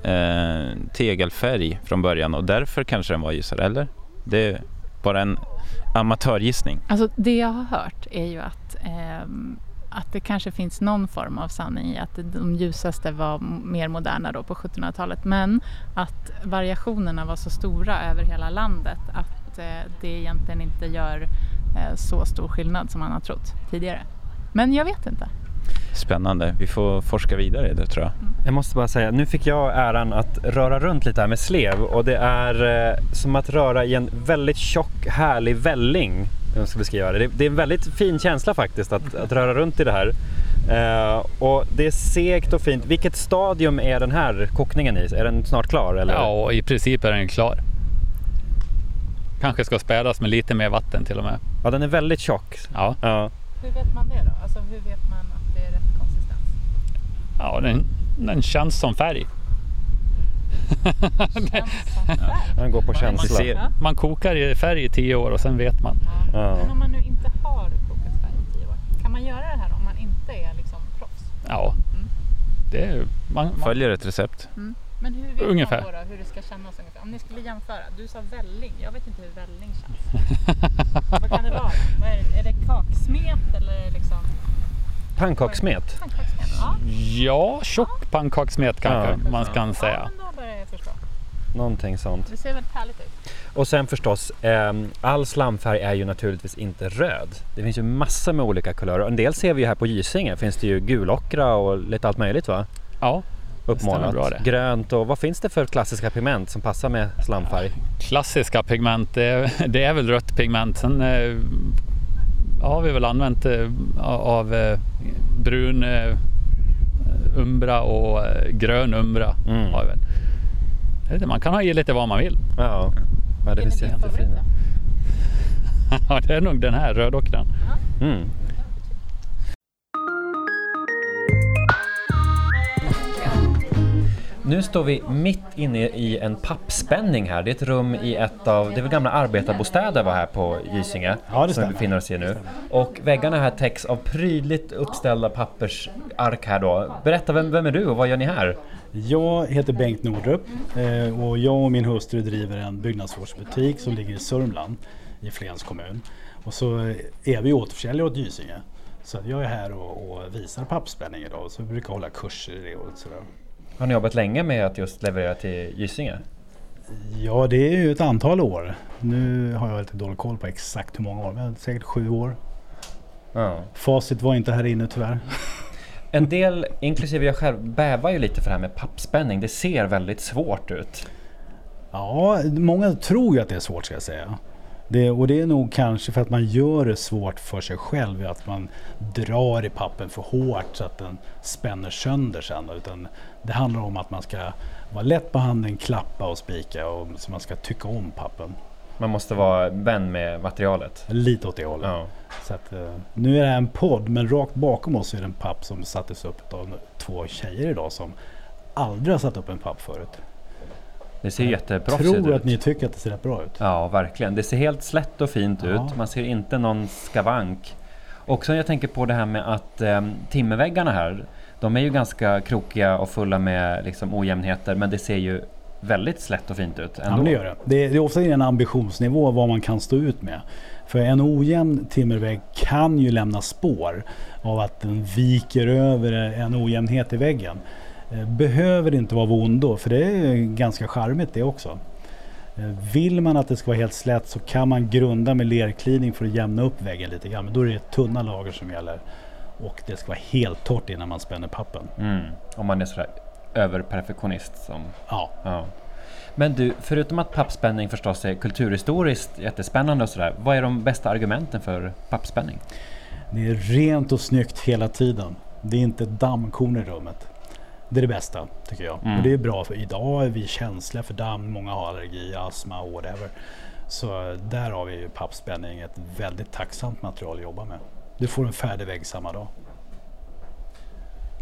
eh, tegelfärg från början och därför kanske den var ljusare, eller? Det är bara en amatörgissning.
Alltså det jag har hört är ju att, eh, att det kanske finns någon form av sanning i att de ljusaste var mer moderna då på 1700-talet men att variationerna var så stora över hela landet att eh, det egentligen inte gör eh, så stor skillnad som man har trott tidigare. Men jag vet inte.
Spännande. Vi får forska vidare i det tror jag.
Jag måste bara säga, nu fick jag äran att röra runt lite här med slev och det är eh, som att röra i en väldigt tjock härlig välling. om Jag ska beskriva det. Det, det är en väldigt fin känsla faktiskt att, att röra runt i det här. Eh, och det är segt och fint. Vilket stadium är den här kokningen i? Är den snart klar? Eller?
Ja, och i princip är den klar. Kanske ska spädas med lite mer vatten till och med.
ja, den är väldigt tjock.
Ja,
Ja.
Hur vet man det då? Alltså hur vet man att det är rätt konsistens?
Ja den, den känns som färg.
Den går på
Man
känsla.
ser,
Man kokar i färg i tio år och sen vet man.
Ja.
Men om man nu inte har kokat färg i tio år, kan man göra det här om man inte är liksom proffs?
Ja, det är, man, man,
följer ett recept.
Men hur vet
Ungefär.
man då, då hur det ska kännas ungefär? Om ni skulle jämföra, du sa välling, jag vet inte hur välling känns. Vad kan det vara? Är, det? är det kaksmet eller liksom
Pannkakssmet.
Ja,
ja, tjock pannkakssmet kanske
Ja.
man kan säga.
Någonting sånt.
Det ser väldigt härligt ut.
Och sen förstås, eh, all slamfärg är ju naturligtvis inte röd. Det finns ju massor med olika kulörer. En del ser vi ju här på Gysinge. finns det ju gulockra och lite allt möjligt va?
Ja,
Uppmålat.
bra det.
Grönt och vad finns det för klassiska pigment som passar med slamfärg?
klassiska pigment, det är, det är väl rött pigment. Sen eh, har vi väl använt eh, av eh, brun eh, umbra och eh, grön umbra.
Mm.
Har vi Man kan ha i lite vad man vill.
Ja, ja det finns jättefina.
Ja, det är nog den här rödockran.
Mm. Nu står vi mitt inne i en pappspänning här. Det är ett rum i ett av, det är väl gamla arbetarbostäder var här på Gysinge?
Ja, det
som vi befinner oss i nu. Och väggarna här täcks av prydligt uppställda pappersark här då. Berätta, vem, vem är du och vad gör ni här?
Jag heter Bengt Nordrup eh, och jag och min hustru driver en byggnadsvårdsbutik som ligger i Sörmland i Flens kommun. Och så är vi återförsäljare åt Gysinge. Så jag är här och, och visar pappspänning idag så vi brukar hålla kurser i det och sådär.
Har ni jobbat länge med att just leverera till Gysinge?
Ja, det är ju ett antal år. Nu har jag lite dålig koll på exakt hur många år, men säkert sju år.
Ja.
Facit var inte här inne tyvärr.
En del, inklusive jag själv, bävar ju lite för det här med pappspänning. Det ser väldigt svårt ut.
Ja, många tror ju att det är svårt ska jag säga. Det, och det är nog kanske för att man gör det svårt för sig själv. Att man drar i pappen för hårt så att den spänner sönder sen. Utan det handlar om att man ska vara lätt på handen, klappa och spika. Och, så man ska tycka om pappen.
Man måste vara vän med materialet.
Lite åt det hållet.
Ja.
Så att, eh, nu är det här en podd men rakt bakom oss är det en papp som sattes upp av två tjejer idag som aldrig har satt upp en papp förut.
Det ser
Jag
jätteproffsigt
tror
ut.
att ni tycker att det ser rätt bra ut.
Ja, verkligen. Det ser helt slätt och fint
Ja.
ut. Man ser inte någon skavank. Också jag tänker på det här med att eh, timmerväggarna här, de är ju ganska krokiga och fulla med liksom, ojämnheter, men det ser ju väldigt slätt och fint ut
Ja,
ändå.
men det gör det. Det är, det är ofta en ambitionsnivå vad man kan stå ut med. För en ojämn timmervägg kan ju lämna spår av att den viker över en ojämnhet i väggen. Eh, Behöver inte vara av ondo, för det är ganska charmigt det också. Eh, Vill man att det ska vara helt slätt så kan man grunda med lerklining för att jämna upp väggen lite grann. Men då är det tunna lager som gäller. Och det ska vara helt torrt innan man spänner pappen.
Mm. Om man är sådär överperfektionist som...
Ja.
Ja. Men du, förutom att pappspänning förstås är kulturhistoriskt jättespännande och sådär, vad är de bästa argumenten för pappspänning?
Det är rent och snyggt hela tiden. Det är inte dammkorn i rummet. Det är det bästa tycker jag.
Mm.
Och det är bra för idag är vi känsliga för damm. Många har allergi, astma och whatever. Så där har vi ju pappspänning ett väldigt tacksamt material att jobba med. Du får en färdig vägg samma dag.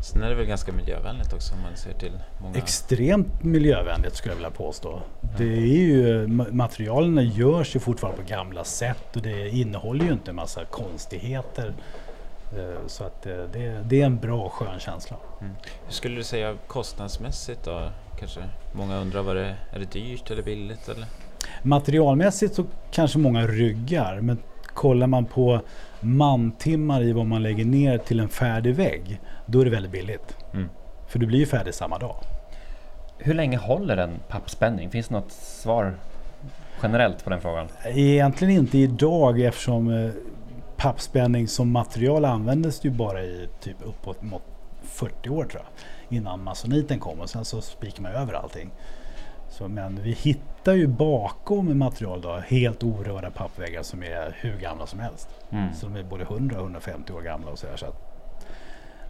Sen är det väl ganska miljövänligt också om man ser till många...
Extremt miljövänligt skulle jag vilja påstå. Det är ju, ma- materialen görs ju fortfarande på gamla sätt och det innehåller ju inte en massa konstigheter. Eh, Så att eh, det, det är en bra skön känsla.
Hur skulle du säga kostnadsmässigt då? Kanske många undrar, vad det, är det dyrt eller billigt? Eller?
Materialmässigt så kanske många ryggar men kollar man på mantimmar i vad man lägger ner till en färdig vägg då är det väldigt billigt.
Mm.
För du blir ju färdig samma dag.
Hur länge håller en pappspänning? Finns det något svar generellt på den frågan?
Egentligen inte idag eftersom pappspänning som material användes ju bara i typ uppåt mot 40 år tror jag. Innan masoniten kom och sen så spikar man över allting. Så, men vi hittar ju bakom material då helt orörda pappväggar som är hur gamla som helst.
Mm.
Så de är både 100 och 150 år gamla och så Så, att,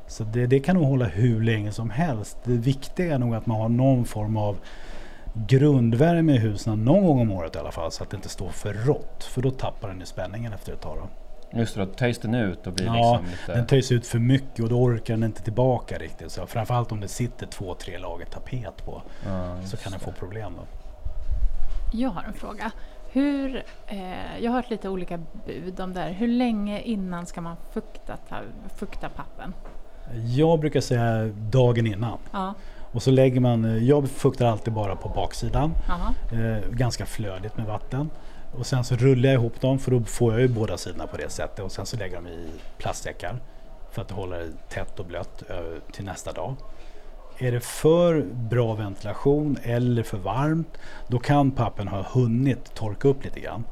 så det, det kan nog hålla hur länge som helst. Det viktiga är nog att man har någon form av grundvärme i husen någon gång om året i alla fall så att det inte står för rått. För då tappar den ju spänningen efter ett tag. Då.
Just det, då töjs den ut och blir
Ja,
liksom lite...
den töjs ut för mycket och då orkar den inte tillbaka riktigt. Så framförallt om det sitter två, tre lager tapet på
Ja,
så kan den få problem. Då.
Jag har en fråga. Hur, eh, jag har hört lite olika bud om det här. Hur länge innan ska man fukta, ta, fukta pappen?
Jag brukar säga dagen innan.
Ja.
Och så lägger man, eh, jag fuktar alltid bara på baksidan. Eh, ganska flödigt med vatten. Och sen så rullar jag ihop dem för då får jag ju båda sidorna på det sättet. Och sen så lägger jag dem i plastsäckar. För att det håller tätt och blött eh, till nästa dag. Är det för bra ventilation eller för varmt då kan pappen ha hunnit torka upp lite grann.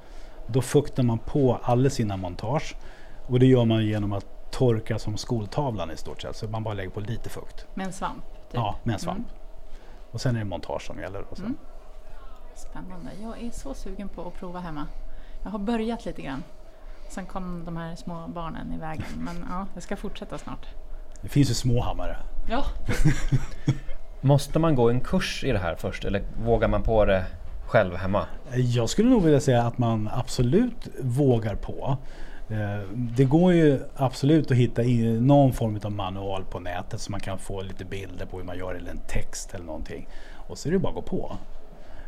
Då fuktar man på alla sina montage. Och det gör man genom att torka som skoltavlan i stort sett. Så man bara lägger på lite fukt.
Med en svamp? Typ.
Ja, med en svamp.
Mm.
Och sen är det montage som gäller. Och så.
Mm. Spännande. Jag är så sugen på att prova hemma. Jag har börjat lite grann. Sen kom de här små barnen i vägen. Men ja, jag ska fortsätta snart.
Det finns ju små hammare.
Ja,
Måste man gå en kurs i det här först eller vågar man på det själv hemma?
Jag skulle nog vilja säga att man absolut vågar på. Eh, Det går ju absolut att hitta någon form av manual på nätet så man kan få lite bilder på hur man gör eller en text eller någonting. Och så är det bara att gå på.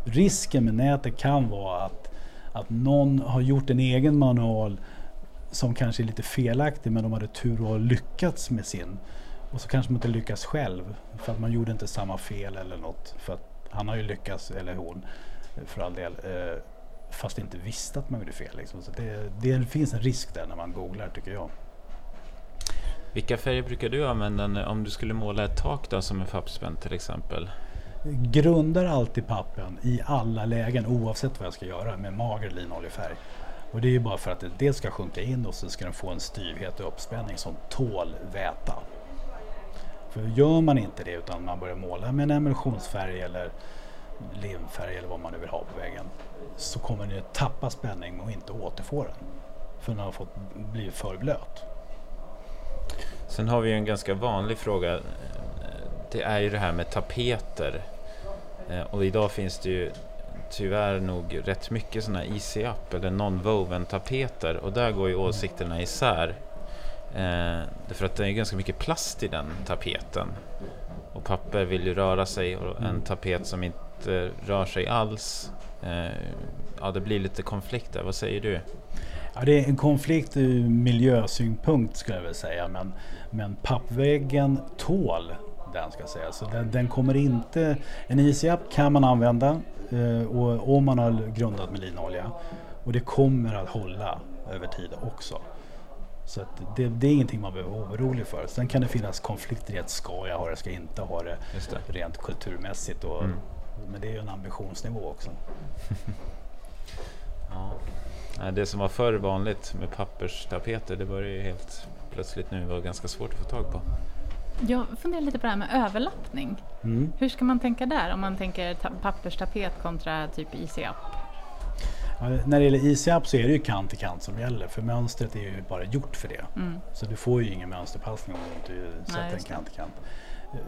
Risken med nätet kan vara att, att någon har gjort en egen manual som kanske är lite felaktig men de hade tur och har lyckats med sin. Och så kanske man inte lyckas själv för att man gjorde inte samma fel eller något. För att han har ju lyckats, eller hon, för all del. Eh, fast inte visste att man gjorde fel. Liksom. Så det, det finns en risk där när man googlar tycker jag.
Vilka färger brukar du använda om du skulle måla ett tak då, som en pappspänt till exempel?
Grundar alltid pappen i alla lägen oavsett vad jag ska göra med mager linoljefärg. Och det är ju bara för att det dels ska sjunka in och så ska den få en styvhet och uppspänning som tål väta. För gör man inte det utan man börjar måla med en emulsionsfärg eller limfärg eller vad man nu vill ha på väggen så kommer den ju tappa spänning och inte återfå den. För den har fått bli för blöt.
Sen har vi en ganska vanlig fråga. Det är ju det här med tapeter. Eh, Och idag finns det ju tyvärr nog rätt mycket sådana här easy up eller non-woven tapeter och där går ju åsikterna isär. Eh, därför att det är ganska mycket plast i den tapeten. Och papper vill ju röra sig och en tapet som inte rör sig alls. Eh, ja, det blir lite konflikt där. Vad säger du?
Ja, det är en konflikt ur miljösynpunkt skulle jag vilja säga. Men, men pappväggen tål den ska säga. Så den, den kommer inte... En ICAP kan man använda eh, och, om man har grundat med linolja. Och det kommer att hålla över tid också. Så att det, det är ingenting man behöver vara orolig för. Sen kan det finnas konflikter i att ska jag ha det, ska jag inte ha det
det.
rent kulturmässigt. Och,
Mm.
Men det är ju en ambitionsnivå också.
Ja. Det som var förr vanligt med papperstapeter, det börjar ju helt plötsligt nu vara ganska svårt att få tag på.
Jag funderar lite på det här med överlappning.
Mm.
Hur ska man tänka där om man tänker ta- papperstapet kontra typ ICAP?
Ja, när det gäller ICAP så är det ju kant till kant som gäller för mönstret är ju bara gjort för det.
Mm.
Så du får ju ingen mönsterpassning om du inte sätter en kant till kant.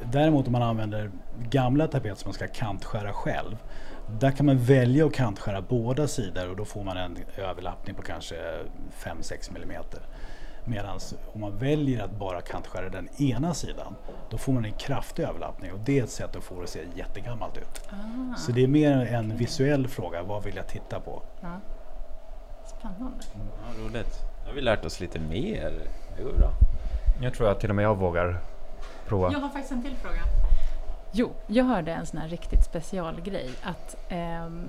Däremot om man använder gamla tapeter som man ska kantskära själv. Där kan man välja att kantskära båda sidor och då får man en överlappning på kanske 5-6 mm. Medan om man väljer att bara kantskära den ena sidan då får man en kraftig överlappning och det är ett sätt att få det att se jättegammalt ut.
Ah,
Så det är mer en visuell fråga, vad vill jag titta på?
ja. Spännande.
Ja, roligt. Nu har vi lärt oss lite mer. Det går bra.
Jag tror att till och med jag vågar prova.
Jag har faktiskt en till fråga. Jo, jag hörde en sån här riktigt specialgrej att ehm,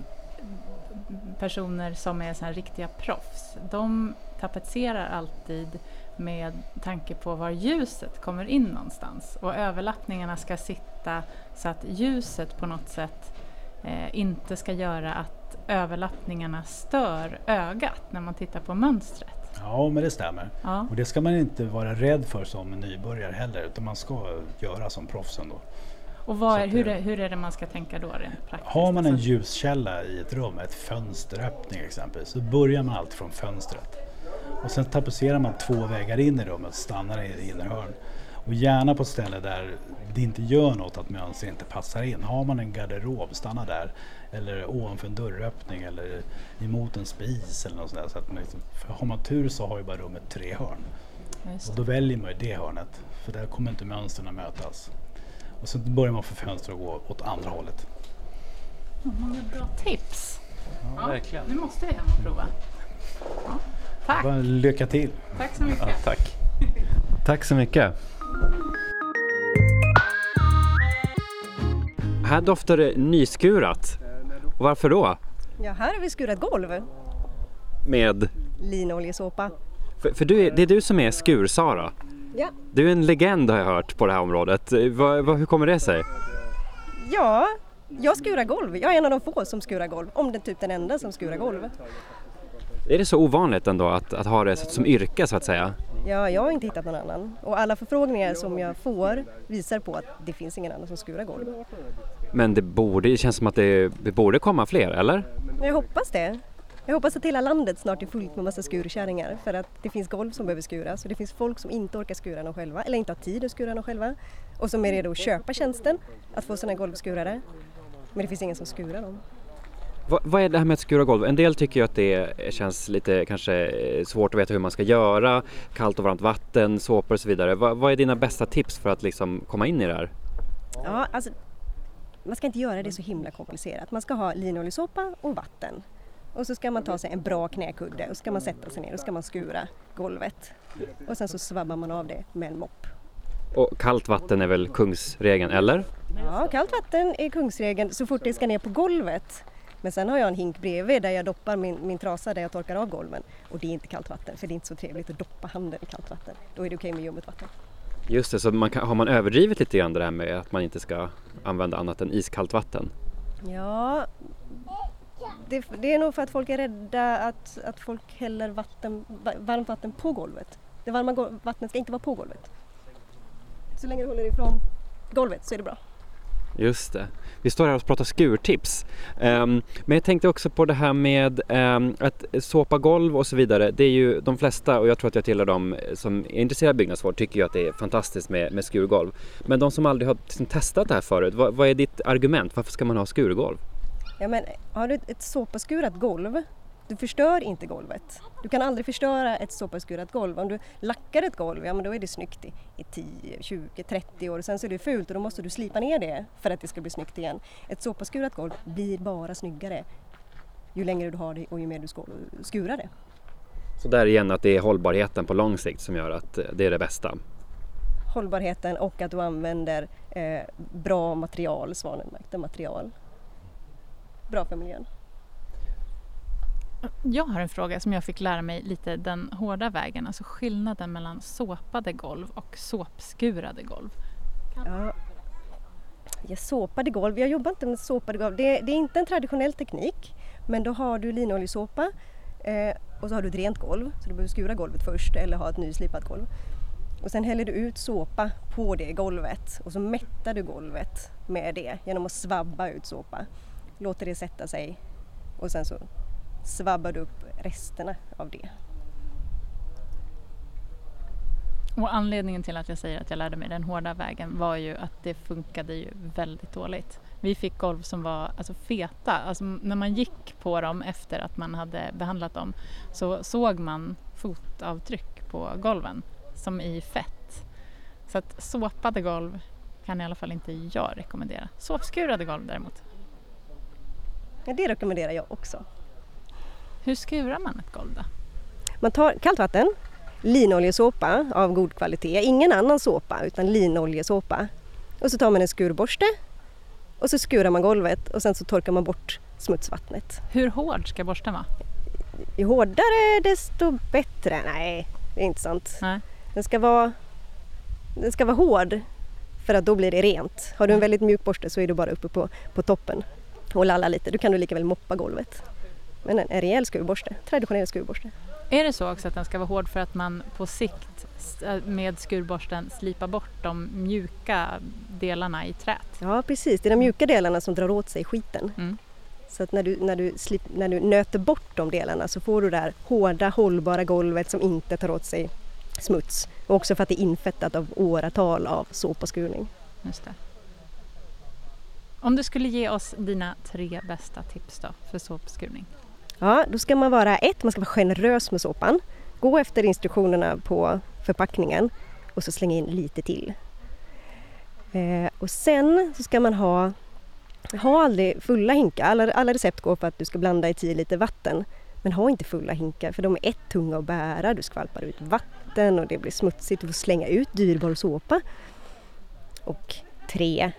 personer som är såna här riktiga proffs, de tapetserar alltid med tanke på var ljuset kommer in någonstans och överlappningarna ska sitta så att ljuset på något sätt eh, inte ska göra att överlappningarna stör ögat när man tittar på mönstret.
Ja, men det stämmer.
Ja.
Och det ska man inte vara rädd för som nybörjare heller, utan man ska göra som proffsen då.
Och är, hur,
det-
är, hur är det man ska tänka då rent praktiskt?
Har man en
Alltså,
ljuskälla i ett rum, ett fönsteröppning exempelvis, så börjar man alltid från fönstret. Och sen tapetserar man två vägar in i rummet och stannar i innerhörn. Och gärna på ett ställe där det inte gör något att mönstret inte passar in. Har man en garderob, stanna där. Eller ovanför en dörröppning eller emot en spis eller något sånt där. Så att man liksom, för har man tur så har ju bara rummet tre hörn. Och då väljer man ju det hörnet. För där kommer inte mönstren att mötas. Och så börjar man från fönstret och går åt andra hållet.
Många bra tips!
Ja, verkligen.
Nu måste vi hem och prova. Ja. Tack!
Bara lycka till!
Tack så mycket!
Ja, tack.
Tack så mycket. Här doftar det nyskurat. Och varför då?
Ja, här har vi skurat golv.
Med...
Linoljesåpa.
För, för du är, det är du som är Skur-Sara.
Ja.
Du är en legend har jag hört på det här området. Va, va, hur kommer det sig?
ja, jag skurar golv. Jag är en av de få som skurar golv. Om det är typ den enda som skurar golv.
Är det så ovanligt ändå att, att ha det som yrke så att säga?
Ja, jag har inte hittat någon annan. Och alla förfrågningar som jag får visar på att det finns ingen annan som skurar golv.
Men det borde, det känns som att det, det borde komma fler, eller?
Jag hoppas det. Jag hoppas att hela landet snart är fullt med massa skurkärringar för att det finns golv som behöver skuras och det finns folk som inte orkar skura dem själva eller inte har tid att skura dem själva och som är redo att köpa tjänsten att få sina golvskurare. Men det finns ingen som skurar dem.
Va, vad är det här med att skura golv? En del tycker ju att det känns lite kanske eh, svårt att veta hur man ska göra, kallt och varmt vatten, såpor och så vidare. Va, vad är dina bästa tips för att liksom komma in i det här?
Ja, alltså, man ska inte göra det så himla komplicerat. Man ska ha linoljesåpa och vatten. Och så ska man ta sig en bra knäkudde och så ska man sätta sig ner och så ska man skura golvet. Och sen så svabbar man av det med en mopp.
Och kallt vatten är väl kungsregeln, eller?
Ja, kallt vatten är kungsregeln så fort det ska ner på golvet. Men sen har jag en hink bredvid där jag doppar min, min trasa där jag torkar av golven. Och det är inte kallt vatten för det är inte så trevligt att doppa handen i kallt vatten. Då är det okej med ljummet vatten.
Just det, så man kan, har man överdrivit lite grann det där med att man inte ska använda annat än iskallt vatten?
Ja, det, det är nog för att folk är rädda att, att folk häller vatten, va- varmt vatten på golvet. Det varma vattnet ska inte vara på golvet. Så länge du håller ifrån golvet så är det bra.
Just det. Vi står här och pratar skurtips. Um, men jag tänkte också på det här med um, att såpa golv och så vidare. Det är ju de flesta, och jag tror att jag tillhör dem eh, som är intresserade av byggnadsvård, tycker ju att det är fantastiskt med, med skurgolv. Men de som aldrig har liksom testat det här förut, vad, vad är ditt argument? Varför ska man ha skurgolv?
Ja, men har du ett såpaskurat golv, du förstör inte golvet. Du kan aldrig förstöra ett såpaskurat golv. Om du lackar ett golv, ja men då är det snyggt i, i 10, 20, 30 år. Sen så är det fult och då måste du slipa ner det för att det ska bli snyggt igen. Ett såpaskurat golv blir bara snyggare ju längre du har det och ju mer du skurar det.
Så där igen att det är hållbarheten på lång sikt som gör att eh, det är det bästa.
Hållbarheten och att du använder eh, bra material, svanenmärkta material. Bra för miljön.
Jag har en fråga som jag fick lära mig lite den hårda vägen, alltså skillnaden mellan såpade golv och såpskurade golv.
Ja. Ja, såpade golv, jag jobbar inte med såpade golv. Det, det är inte en traditionell teknik men då har du linoljesåpa eh, och så har du ett rent golv så du behöver skura golvet först eller ha ett nyslipat golv. Och sen häller du ut såpa på det golvet och så mättar du golvet med det genom att svabba ut såpa. Låter det sätta sig och sen så svabbar du upp resterna av det.
Och anledningen till att jag säger att jag lärde mig den hårda vägen var ju att det funkade ju väldigt dåligt. Vi fick golv som var alltså feta, alltså när man gick på dem efter att man hade behandlat dem så såg man fotavtryck på golven som i fett. Så att såpade golv kan i alla fall inte jag rekommendera. Såpskurade golv däremot.
Ja, det rekommenderar jag också.
Hur skurar man ett golv då?
Man tar kallt vatten, linoljesåpa av god kvalitet, ingen annan såpa utan linoljesåpa. Och så tar man en skurborste och så skurar man golvet och sen så torkar man bort smutsvattnet.
Hur hård ska borsten vara?
Ju hårdare desto bättre. Nej, det är inte sant.
Nej.
Den ska vara, den ska vara hård för att då blir det rent. Har du en väldigt mjuk borste så är du bara uppe på, på toppen och lallar lite. Då kan du lika väl moppa golvet. Men en, rejäl skurborste, traditionell skurborste.
Är det så också att den ska vara hård för att man på sikt äh, med skurborsten slipar bort de mjuka delarna i trät?
Ja precis, det är de mjuka delarna som drar åt sig skiten.
Mm.
Så att när du, när, du slip, när du nöter bort de delarna så får du det här hårda hållbara golvet som inte tar åt sig smuts. Och också för att det är infettat av åratal av såpaskurning.
Just det. Om du skulle ge oss dina tre bästa tips då för såpskurning?
Ja, då ska man vara ett, man ska vara generös med såpan. Gå efter instruktionerna på förpackningen och så slänga in lite till. Eh, och sen så ska man ha, ha aldrig fulla hinkar. Alla, alla recept går på att du ska blanda i 10 liter vatten. Men ha inte fulla hinkar för de är ett tunga att bära. Du skvalpar ut vatten och det blir smutsigt. Du får slänga ut dyrbar såpa. Och tre,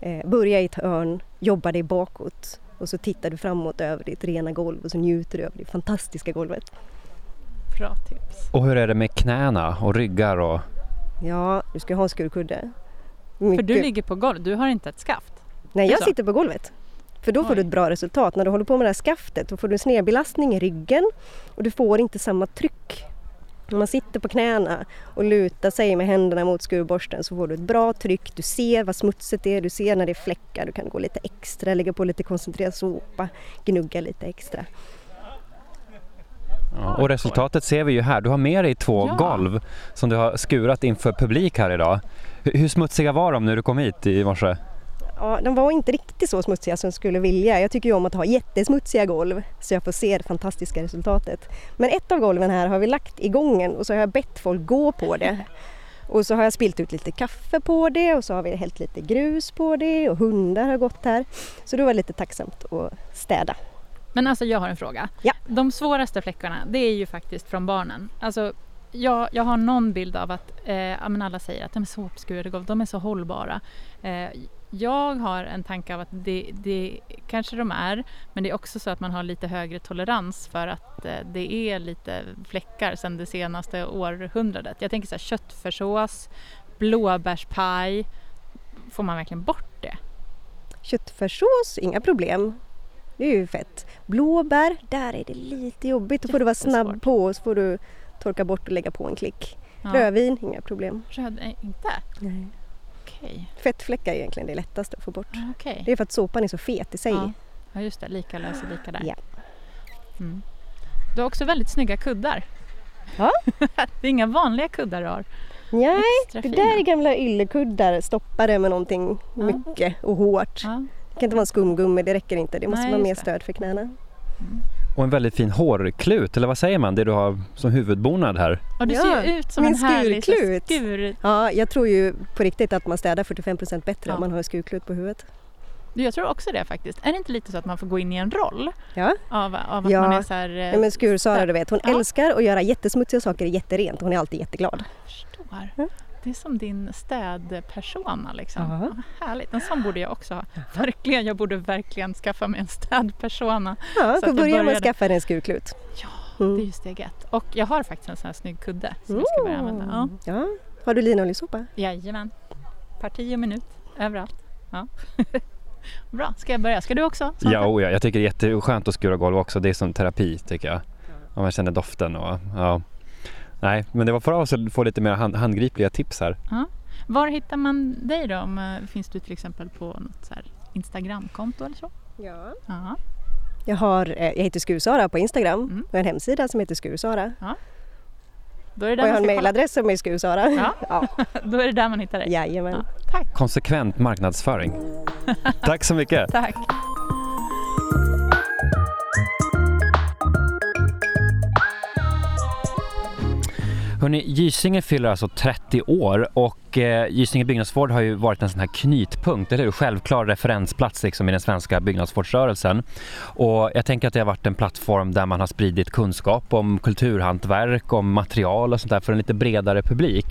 eh, börja i ett hörn, jobba dig bakåt och så tittar du framåt över ditt rena golv och så njuter du över det fantastiska golvet.
Bra tips.
Och hur är det med knäna och ryggar och...
Ja, du ska ha en skurkudde.
För du
Mycket-
ligger på golv, du har inte ett skaft?
Nej, jag sitter på golvet. För då får du ett bra resultat. När du håller på med det här skaftet då får du en snedbelastning i ryggen och du får inte samma tryck. När man sitter på knäna och lutar sig med händerna mot skurborsten så får du ett bra tryck. Du ser vad smutsigt är, du ser när det är fläckar. Du kan gå lite extra, lägga på lite koncentrerad såpa, gnugga lite extra.
Och resultatet ser vi ju här. Du har med dig två
Ja.
golv som du har skurat inför publik här idag. Hur, hur smutsiga var de när du kom hit i morse?
Ja, de var inte riktigt så smutsiga som jag skulle vilja. Jag tycker ju om att ha jättesmutsiga golv så jag får se det fantastiska resultatet. Men ett av golven här har vi lagt i gången och så har jag bett folk gå på det. Och så har jag spilt ut lite kaffe på det och så har vi hällt lite grus på det och hundar har gått här. Så då var det lite tacksamt att städa.
Men alltså jag har en fråga.
Ja.
De svåraste fläckarna, det är ju faktiskt från barnen. Alltså, jag, jag har någon bild av att eh, alla säger att de är såpskurade golv, de är så hållbara. Eh, jag har en tanke av att det, det kanske de är, men det är också så att man har lite högre tolerans för att eh, det är lite fläckar sedan det senaste århundradet. Jag tänker så här köttfärssås, blåbärspaj. Får man verkligen bort det?
Köttfärssås, inga problem. Det är ju fett. Blåbär, där är det lite jobbigt. Då får du vara snabb på och så får du torka bort och lägga på en klick.
Ja.
Rödvin, inga problem.
Röd, nej, inte?
Nej.
Okej.
Fettfläckar är egentligen det lättaste att få bort.
okej.
Det är för att såpan är så fet i sig.
Ja. Ja just det, lika löser lika där.
Ja.
Mm. Du har också väldigt snygga kuddar.
Ja.
det är inga vanliga kuddar du har.
Nej,
Extra
det
fina.
där är gamla yllekuddar stoppade med någonting mycket och hårt.
Ja.
Det kan inte vara skumgummi, det räcker inte. Det måste
Nej,
vara mer stöd för knäna.
Och en väldigt fin hårklut, eller vad säger man, det du har som huvudbonad här?
Och du ser ju ut som
min
en härlig
skurklut.
skur...
Ja, jag tror ju på riktigt att man städar 45% bättre
Ja.
om man har en skurklut på huvudet.
Jag tror också det faktiskt. Är det inte lite så att man får gå in i en roll?
Ja.
Av, av att
Ja.
man är så här... eh,
Nej, men Skur-Sara du vet, hon
Ja.
älskar att göra jättesmutsiga saker jätterent. Hon är alltid jätteglad.
förstår. Det är som din städpersona liksom.
Ja.
Ja, härligt, en sån borde jag också ha. Verkligen, jag borde verkligen skaffa mig en städpersona.
Ja,
Så
får
att jag
börja med att
började-
skaffa dig en skurklut.
Det är ju steg ett. Och jag har faktiskt en sån här snygg kudde som jag ska börja använda. Ja.
Ja. Har du linoljesåpa?
Jajamän. Parti och minut, överallt. Ja. Bra, ska jag börja? Ska du också? Svante?
Ja, oh ja, jag tycker det är jätteskönt att skura golv också. Det är som terapi tycker jag. Och man känner doften och ja. Nej, men det var bra att få lite mer hand, handgripliga tips här.
Ja. Var hittar man dig då? Om, eh, Finns du till exempel på något så här Instagramkonto eller så?
Ja.
Ja.
Jag, har, eh, jag heter Skursara på Instagram
Mm.
och en hemsida som heter Skursara.
ja. Då är det
Och
där
jag har en mejladress som är Skursara.
Ja.
ja.
Då är det där man hittar dig.
Jajamän.
Tack.
Konsekvent marknadsföring. Tack så mycket.
Tack.
Hörrni, Gysinge fyller alltså 30 år och eh, Gysinge byggnadsvård har ju varit en sån här knytpunkt, eller hur? Självklar referensplats liksom i den svenska byggnadsvårdsrörelsen. Och jag tänker att det har varit en plattform där man har spridit kunskap om kulturhantverk, om material och sånt där för en lite bredare publik.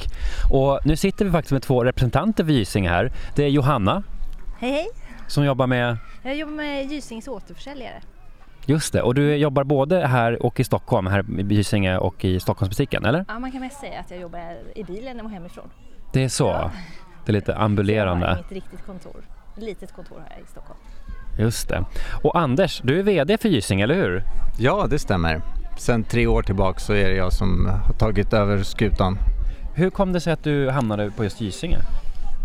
Och nu sitter vi faktiskt med två representanter för Gysinge här. Det är Johanna
Hej hej!
som jobbar med
Jag jobbar med Gysings återförsäljare.
Just det, och du jobbar både här och i Stockholm, här i Gysinge och i Stockholmsbutiken, eller?
Ja, man kan mest säga att jag jobbar i bilen och hemifrån.
Det är så? Det är lite
Jag har
ambulerande.
inget riktigt kontor. Ett litet kontor jag i Stockholm.
Just det. Och Anders, du är VD för Gysinge, eller hur?
Ja, det stämmer. Sen tre år tillbaka så är det jag som har tagit över skutan.
Hur kom det sig att du hamnade på just Gysinge?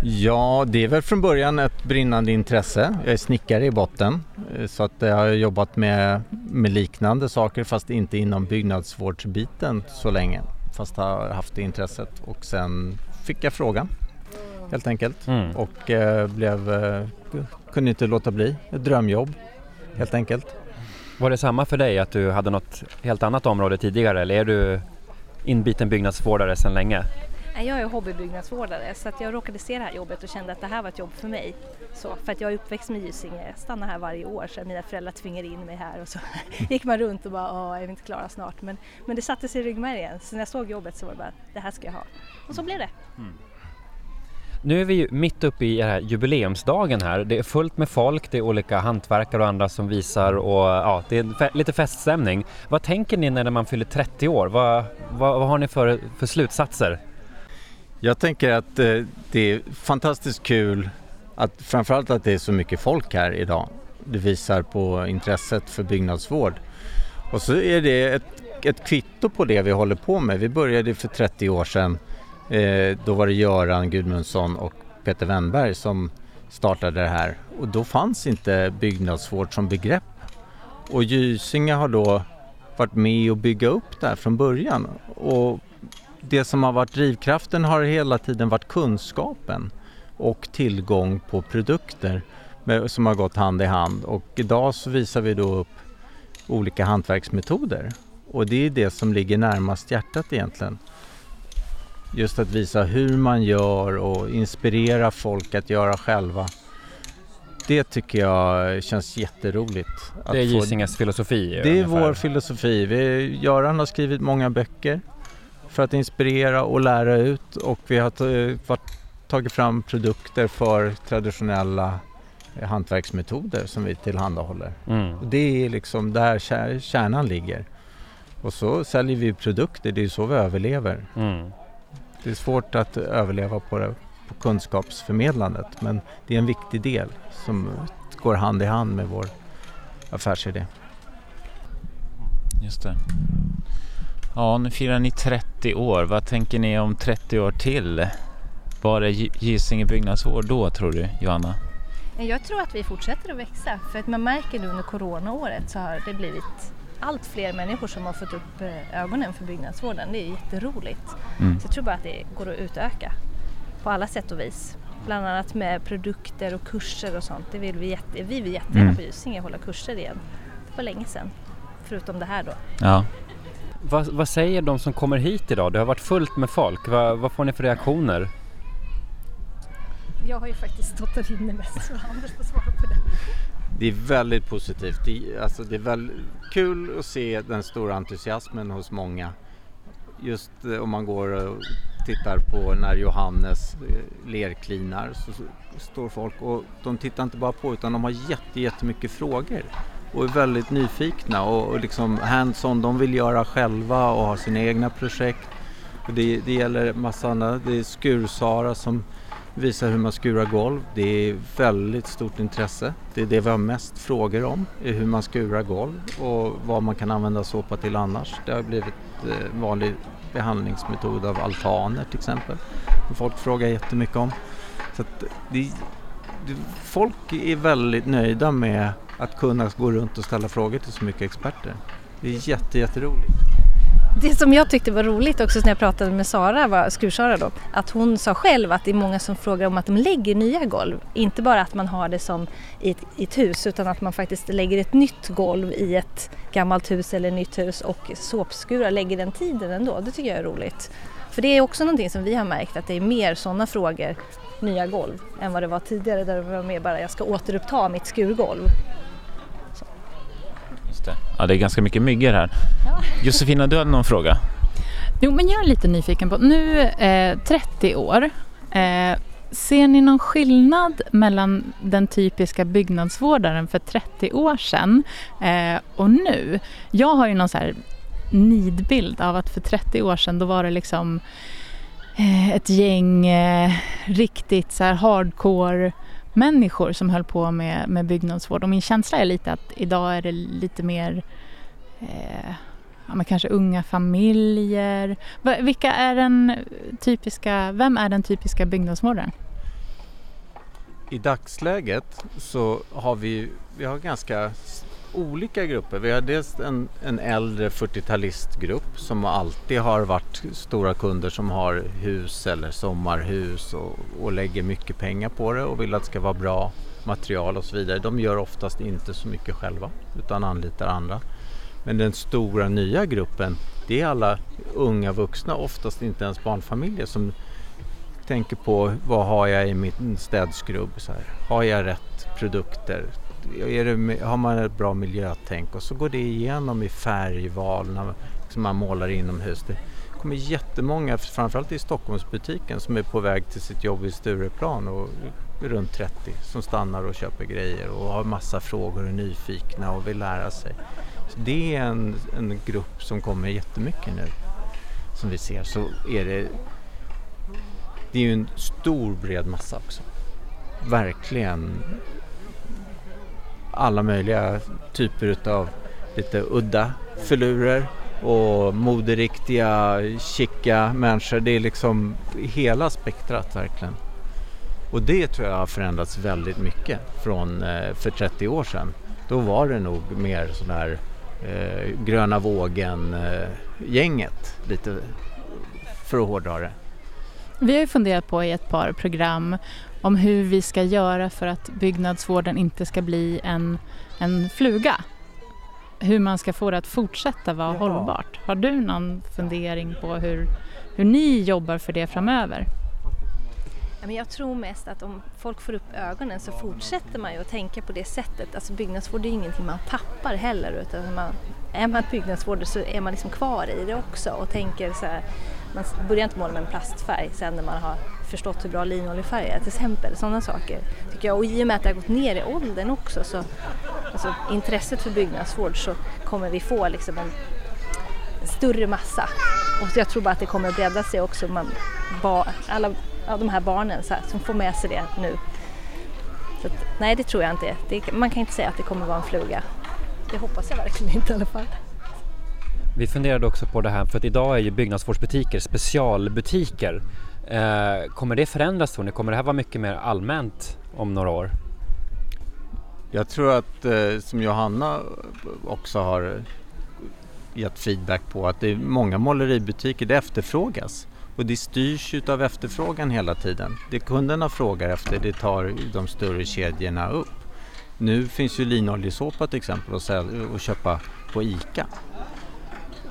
Ja, det är väl från början ett brinnande intresse. Jag är snickare i botten eh, så att jag har jobbat med, med liknande saker fast inte inom byggnadsvårdsbiten så länge. Fast har haft det intresset och sen fick jag frågan helt enkelt
Mm.
och eh, blev, eh, kunde inte låta bli. Ett drömjobb helt enkelt.
Var det samma för dig att du hade något helt annat område tidigare eller är du inbiten byggnadsvårdare sedan länge?
Jag är hobbybyggnadsvårdare så att jag råkade se det här jobbet och kände att det här var ett jobb för mig. Så, för att jag är uppväxt med Gysinge, jag stannar här varje år så mina föräldrar tvingade in mig här och så gick man runt och bara åh, jag är inte klara snart. Men, men det satte sig i ryggmärgen så när jag såg jobbet så var det bara det här ska jag ha. Och så blev det. Mm.
Nu är vi ju mitt uppe i den här jubileumsdagen här. Det är fullt med folk, det är olika hantverkare och andra som visar och ja, det är fe- lite feststämning. Vad tänker ni när man fyller 30 år? Vad, vad, vad har ni för, för slutsatser?
Jag tänker att eh, det är fantastiskt kul att framförallt att det är så mycket folk här idag. Det visar på intresset för byggnadsvård. Och så är det ett, ett kvitto på det vi håller på med. Vi började för 30 år sedan. Eh, då var det Göran Gudmundsson och Peter Wennberg som startade det här. Och då fanns inte byggnadsvård som begrepp. Och Gysinge har då varit med och bygga upp det här från början. Och det som har varit drivkraften har hela tiden varit kunskapen och tillgång på produkter som har gått hand i hand. Och idag så visar vi då upp olika hantverksmetoder. Och det är det som ligger närmast hjärtat egentligen. Just att visa hur man gör och inspirera folk att göra själva. Det tycker jag känns jätteroligt.
Det är Gysinges filosofi
Det är
ungefär.
vår filosofi. Vi, Göran har skrivit många böcker för att inspirera och lära ut och vi har varit, tagit fram produkter för traditionella eh, hantverksmetoder som vi tillhandahåller.
Mm.
Det är liksom där kär, kärnan ligger. Och så säljer vi produkter, det är så vi överlever.
Mm.
Det är svårt att överleva på, det, på kunskapsförmedlandet men det är en viktig del som går hand i hand med vår affärsidé.
Just det. Ja, nu firar ni 30 år. Vad tänker ni om 30 år till? Var är Gy- Gysinge byggnadsvård då tror du, Johanna?
Jag tror att vi fortsätter att växa för att man märker nu under coronaåret så har det blivit allt fler människor som har fått upp eh, ögonen för byggnadsvården. Det är jätteroligt.
Mm.
Så jag tror bara att det går att utöka på alla sätt och vis. Bland annat med produkter och kurser och sånt. Det vill vi, jätte, vi vill jättegärna
Mm.
på Gysinge hålla kurser igen. Det var länge sedan. Förutom det här då.
Ja.
Vad, vad säger de som kommer hit idag? Det har varit fullt med folk. Vad, vad får ni för reaktioner?
Jag har ju faktiskt stått där inne mest så Anders får svara på det.
Det är väldigt positivt. Det, är- alltså det är väl kul att se den stora entusiasmen hos många. Just eh, om man går och tittar på när Johannes eh, lerklinar så står folk och de tittar inte bara på utan de har jätte, jättemycket frågor och är väldigt nyfikna och, och liksom hands-on. De vill göra själva och ha sina egna projekt. Och det, det gäller massa andra. Det är Skur-Sara som visar hur man skurar golv. Det är väldigt stort intresse. Det är det vi har mest frågor om, är hur man skurar golv och vad man kan använda såpa till annars. Det har blivit eh, en vanlig behandlingsmetod av altaner till exempel. som Folk frågar jättemycket om. Så att det, det, folk är väldigt nöjda med att kunna gå runt och ställa frågor till så mycket experter. Det är jätte, jätteroligt.
Det som jag tyckte var roligt också när jag pratade med Sara, var, Skur-Sara då, att hon sa själv att det är många som frågar om att de lägger nya golv. Inte bara att man har det som i ett, i ett hus utan att man faktiskt lägger ett nytt golv i ett gammalt hus eller nytt hus och såpskurar lägger den tiden ändå. Det tycker jag är roligt. För det är också någonting som vi har märkt att det är mer sådana frågor, nya golv, än vad det var tidigare där det var mer bara jag ska återuppta mitt skurgolv.
Just det. Ja, det är ganska mycket myggor här. Josefina, du hade någon fråga?
Jo, men jag är lite nyfiken på, nu eh, 30 år, eh, ser ni någon skillnad mellan den typiska byggnadsvårdaren för 30 år sedan eh, och nu? Jag har ju någon så här nidbild av att för 30 år sedan då var det liksom eh, ett gäng eh, riktigt så här hardcore människor som höll på med, med byggnadsvård och min känsla är lite att idag är det lite mer eh, ja, men kanske unga familjer. Vilka är den typiska, vem är den typiska byggnadsvårdaren?
I dagsläget så har vi, vi har ganska olika grupper. Vi har dels en, en äldre 40-talistgrupp som alltid har varit stora kunder som har hus eller sommarhus och, och lägger mycket pengar på det och vill att det ska vara bra material och så vidare. De gör oftast inte så mycket själva utan anlitar andra. Men den stora nya gruppen det är alla unga vuxna, oftast inte ens barnfamiljer som tänker på vad har jag i min städskrubb? Så här. Har jag rätt produkter? Är det, har man ett bra miljötänk? Och så går det igenom i färgval när man, liksom man målar inomhus. Det kommer jättemånga, framförallt i Stockholmsbutiken, som är på väg till sitt jobb i Stureplan och runt 30 som stannar och köper grejer och har massa frågor och är nyfikna och vill lära sig. Så det är en, en grupp som kommer jättemycket nu. Som vi ser så är det det är ju en stor bred massa också. Verkligen alla möjliga typer utav lite udda filurer och moderiktiga, chica människor. Det är liksom hela spektrat verkligen. Och det tror jag har förändrats väldigt mycket från eh, för 30 år sedan. Då var det nog mer sån här eh, gröna vågen-gänget, eh, lite för att hårdra det.
Vi har ju funderat på i ett par program om hur vi ska göra för att byggnadsvården inte ska bli en, en fluga. Hur man ska få det att fortsätta vara hållbart. Har du någon fundering på hur, hur ni jobbar för det framöver?
Ja, men jag tror mest att om folk får upp ögonen så fortsätter man ju att tänka på det sättet. Alltså byggnadsvård är ju ingenting man tappar heller utan man, är man byggnadsvårdare så är man liksom kvar i det också och tänker så här, man börjar inte måla med en plastfärg sen när man har förstått hur bra linoljefärg är till exempel. Sådana saker tycker jag. Och i och med att det har gått ner i åldern också så alltså, intresset för byggnadsvård så kommer vi få liksom en, större massa. Och jag tror bara att det kommer att bredda sig också. Man, ba, alla ja, de här barnen så här, som får med sig det nu. Så att, nej, det tror jag inte. Det, man kan inte säga att det kommer vara en fluga. Det hoppas jag verkligen inte i alla fall.
Vi funderade också på det här för att idag är ju byggnadsvårdsbutiker specialbutiker. Eh, kommer det förändras tror ni? Kommer det här vara mycket mer allmänt om några år?
Jag tror att eh, som Johanna också har gett feedback på att det är många måleributiker det efterfrågas och det styrs utav efterfrågan hela tiden. Det kunderna frågar efter det tar de större kedjorna upp. Nu finns ju linoljesåpa till exempel att, att köpa på ICA.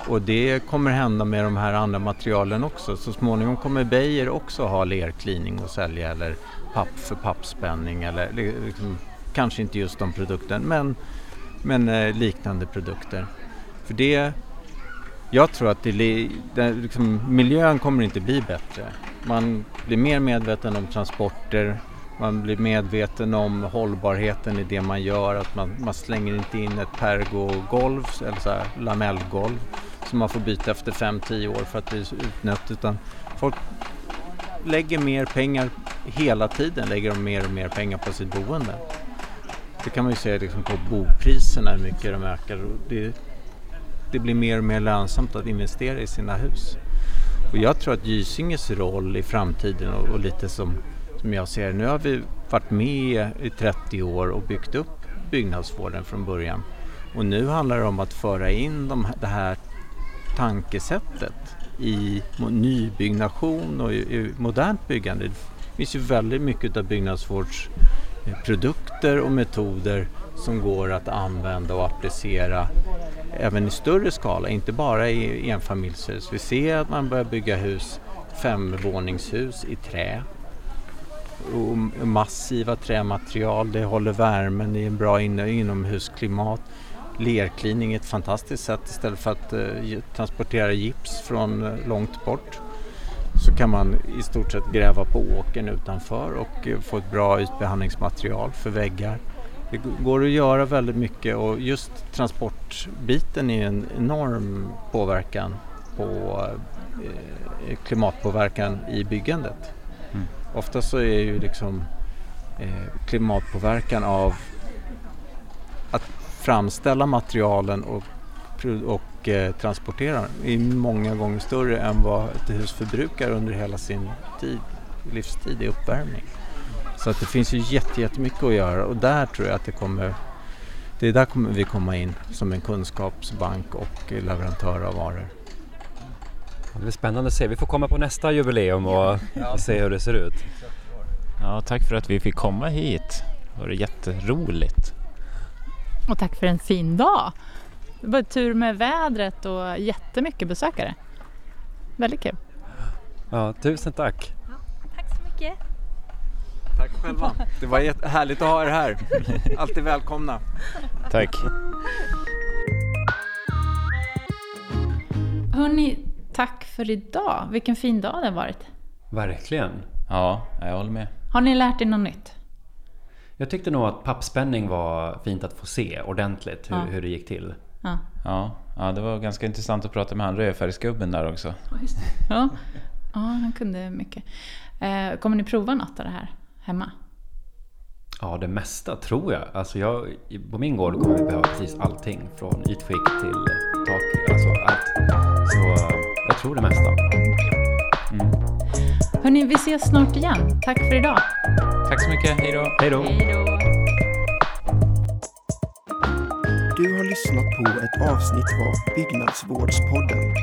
Och det kommer hända med de här andra materialen också. Så småningom kommer Beijer också ha lerklining att sälja eller papp för pappspänning eller liksom, kanske inte just de produkten men, men eh, liknande produkter. För det, jag tror att det, det, liksom, miljön kommer inte bli bättre. Man blir mer medveten om transporter, man blir medveten om hållbarheten i det man gör, att man, man slänger inte in ett pergogolv eller så här, lamellgolv som man får byta efter 5-10 år för att det är utnött utan folk lägger mer pengar hela tiden, lägger de mer och mer pengar på sitt boende. Det kan man ju se liksom på bopriserna hur mycket de ökar. Det, det blir mer och mer lönsamt att investera i sina hus. Och jag tror att Gysinges roll i framtiden och, och lite som, som jag ser nu har vi varit med i 30 år och byggt upp byggnadsvården från början. Och nu handlar det om att föra in de, det här tankesättet i nybyggnation och i, modernt byggande. Det finns ju väldigt mycket av byggnadsvårdsprodukter och metoder som går att använda och applicera även i större skala, inte bara i enfamiljshus. Vi ser att man börjar bygga hus femvåningshus i trä. Och massiva trämaterial, det håller värmen, det är en bra in inomhusklimat. Lerklining är ett fantastiskt sätt istället för att eh, transportera gips från eh, långt bort så kan man i stort sett gräva på åkern utanför och eh, få ett bra ytbehandlingsmaterial för väggar. Det går att göra väldigt mycket och just transportbiten är en enorm påverkan på eh, klimatpåverkan i byggandet.
Mm.
Ofta så är ju liksom eh, klimatpåverkan av framställa materialen och, och eh, transportera dem är många gånger större än vad ett hus förbrukar under hela sin tid, livstid i uppvärmning. Så att det finns ju jätte, jättemycket att göra och där tror jag att det kommer det är där kommer vi komma in som en kunskapsbank och leverantör av varor.
Det blir spännande att se. Vi får komma på nästa jubileum och se hur det ser ut.
Ja, tack för att vi fick komma hit. Det var jätteroligt.
Och tack för en fin dag. Det var tur med vädret och jättemycket besökare. Väldigt kul.
Ja, tusen tack.
Tack så mycket.
Tack själva. Det var härligt att ha er här. Alltid välkomna.
Tack.
Hörni, tack för idag. Vilken fin dag det har varit.
Verkligen.
Ja, jag håller med.
Har ni lärt er något nytt?
Jag tyckte nog att pappspänning var fint att få se ordentligt hur,
Ja.
hur det gick till.
Ja.
Ja, ja, det var ganska intressant att prata med han rödfärgsgubben där också.
Ja, ja han kunde mycket. Eh, kommer ni prova något av det här hemma?
Ja, det mesta tror jag. Alltså jag, på min gård kommer vi behöva precis allting. Från ytskikt till tak, alltså allt. Så eh, jag tror det mesta.
Hörni, vi ses snart igen. Tack för idag.
Tack så mycket, hej då!
Hej då!
Du har lyssnat på ett avsnitt av Byggnadsvårdspodden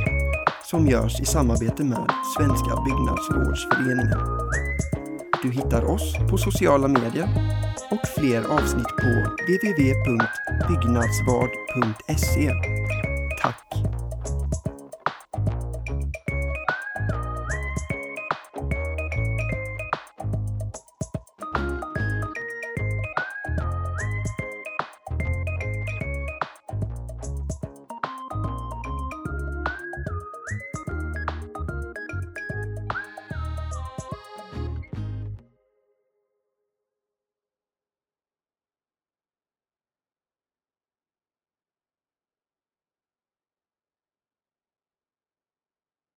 som görs i samarbete med Svenska Byggnadsvårdsföreningen. Du hittar oss på sociala medier och fler avsnitt på www.byggnadsvard.se. Tack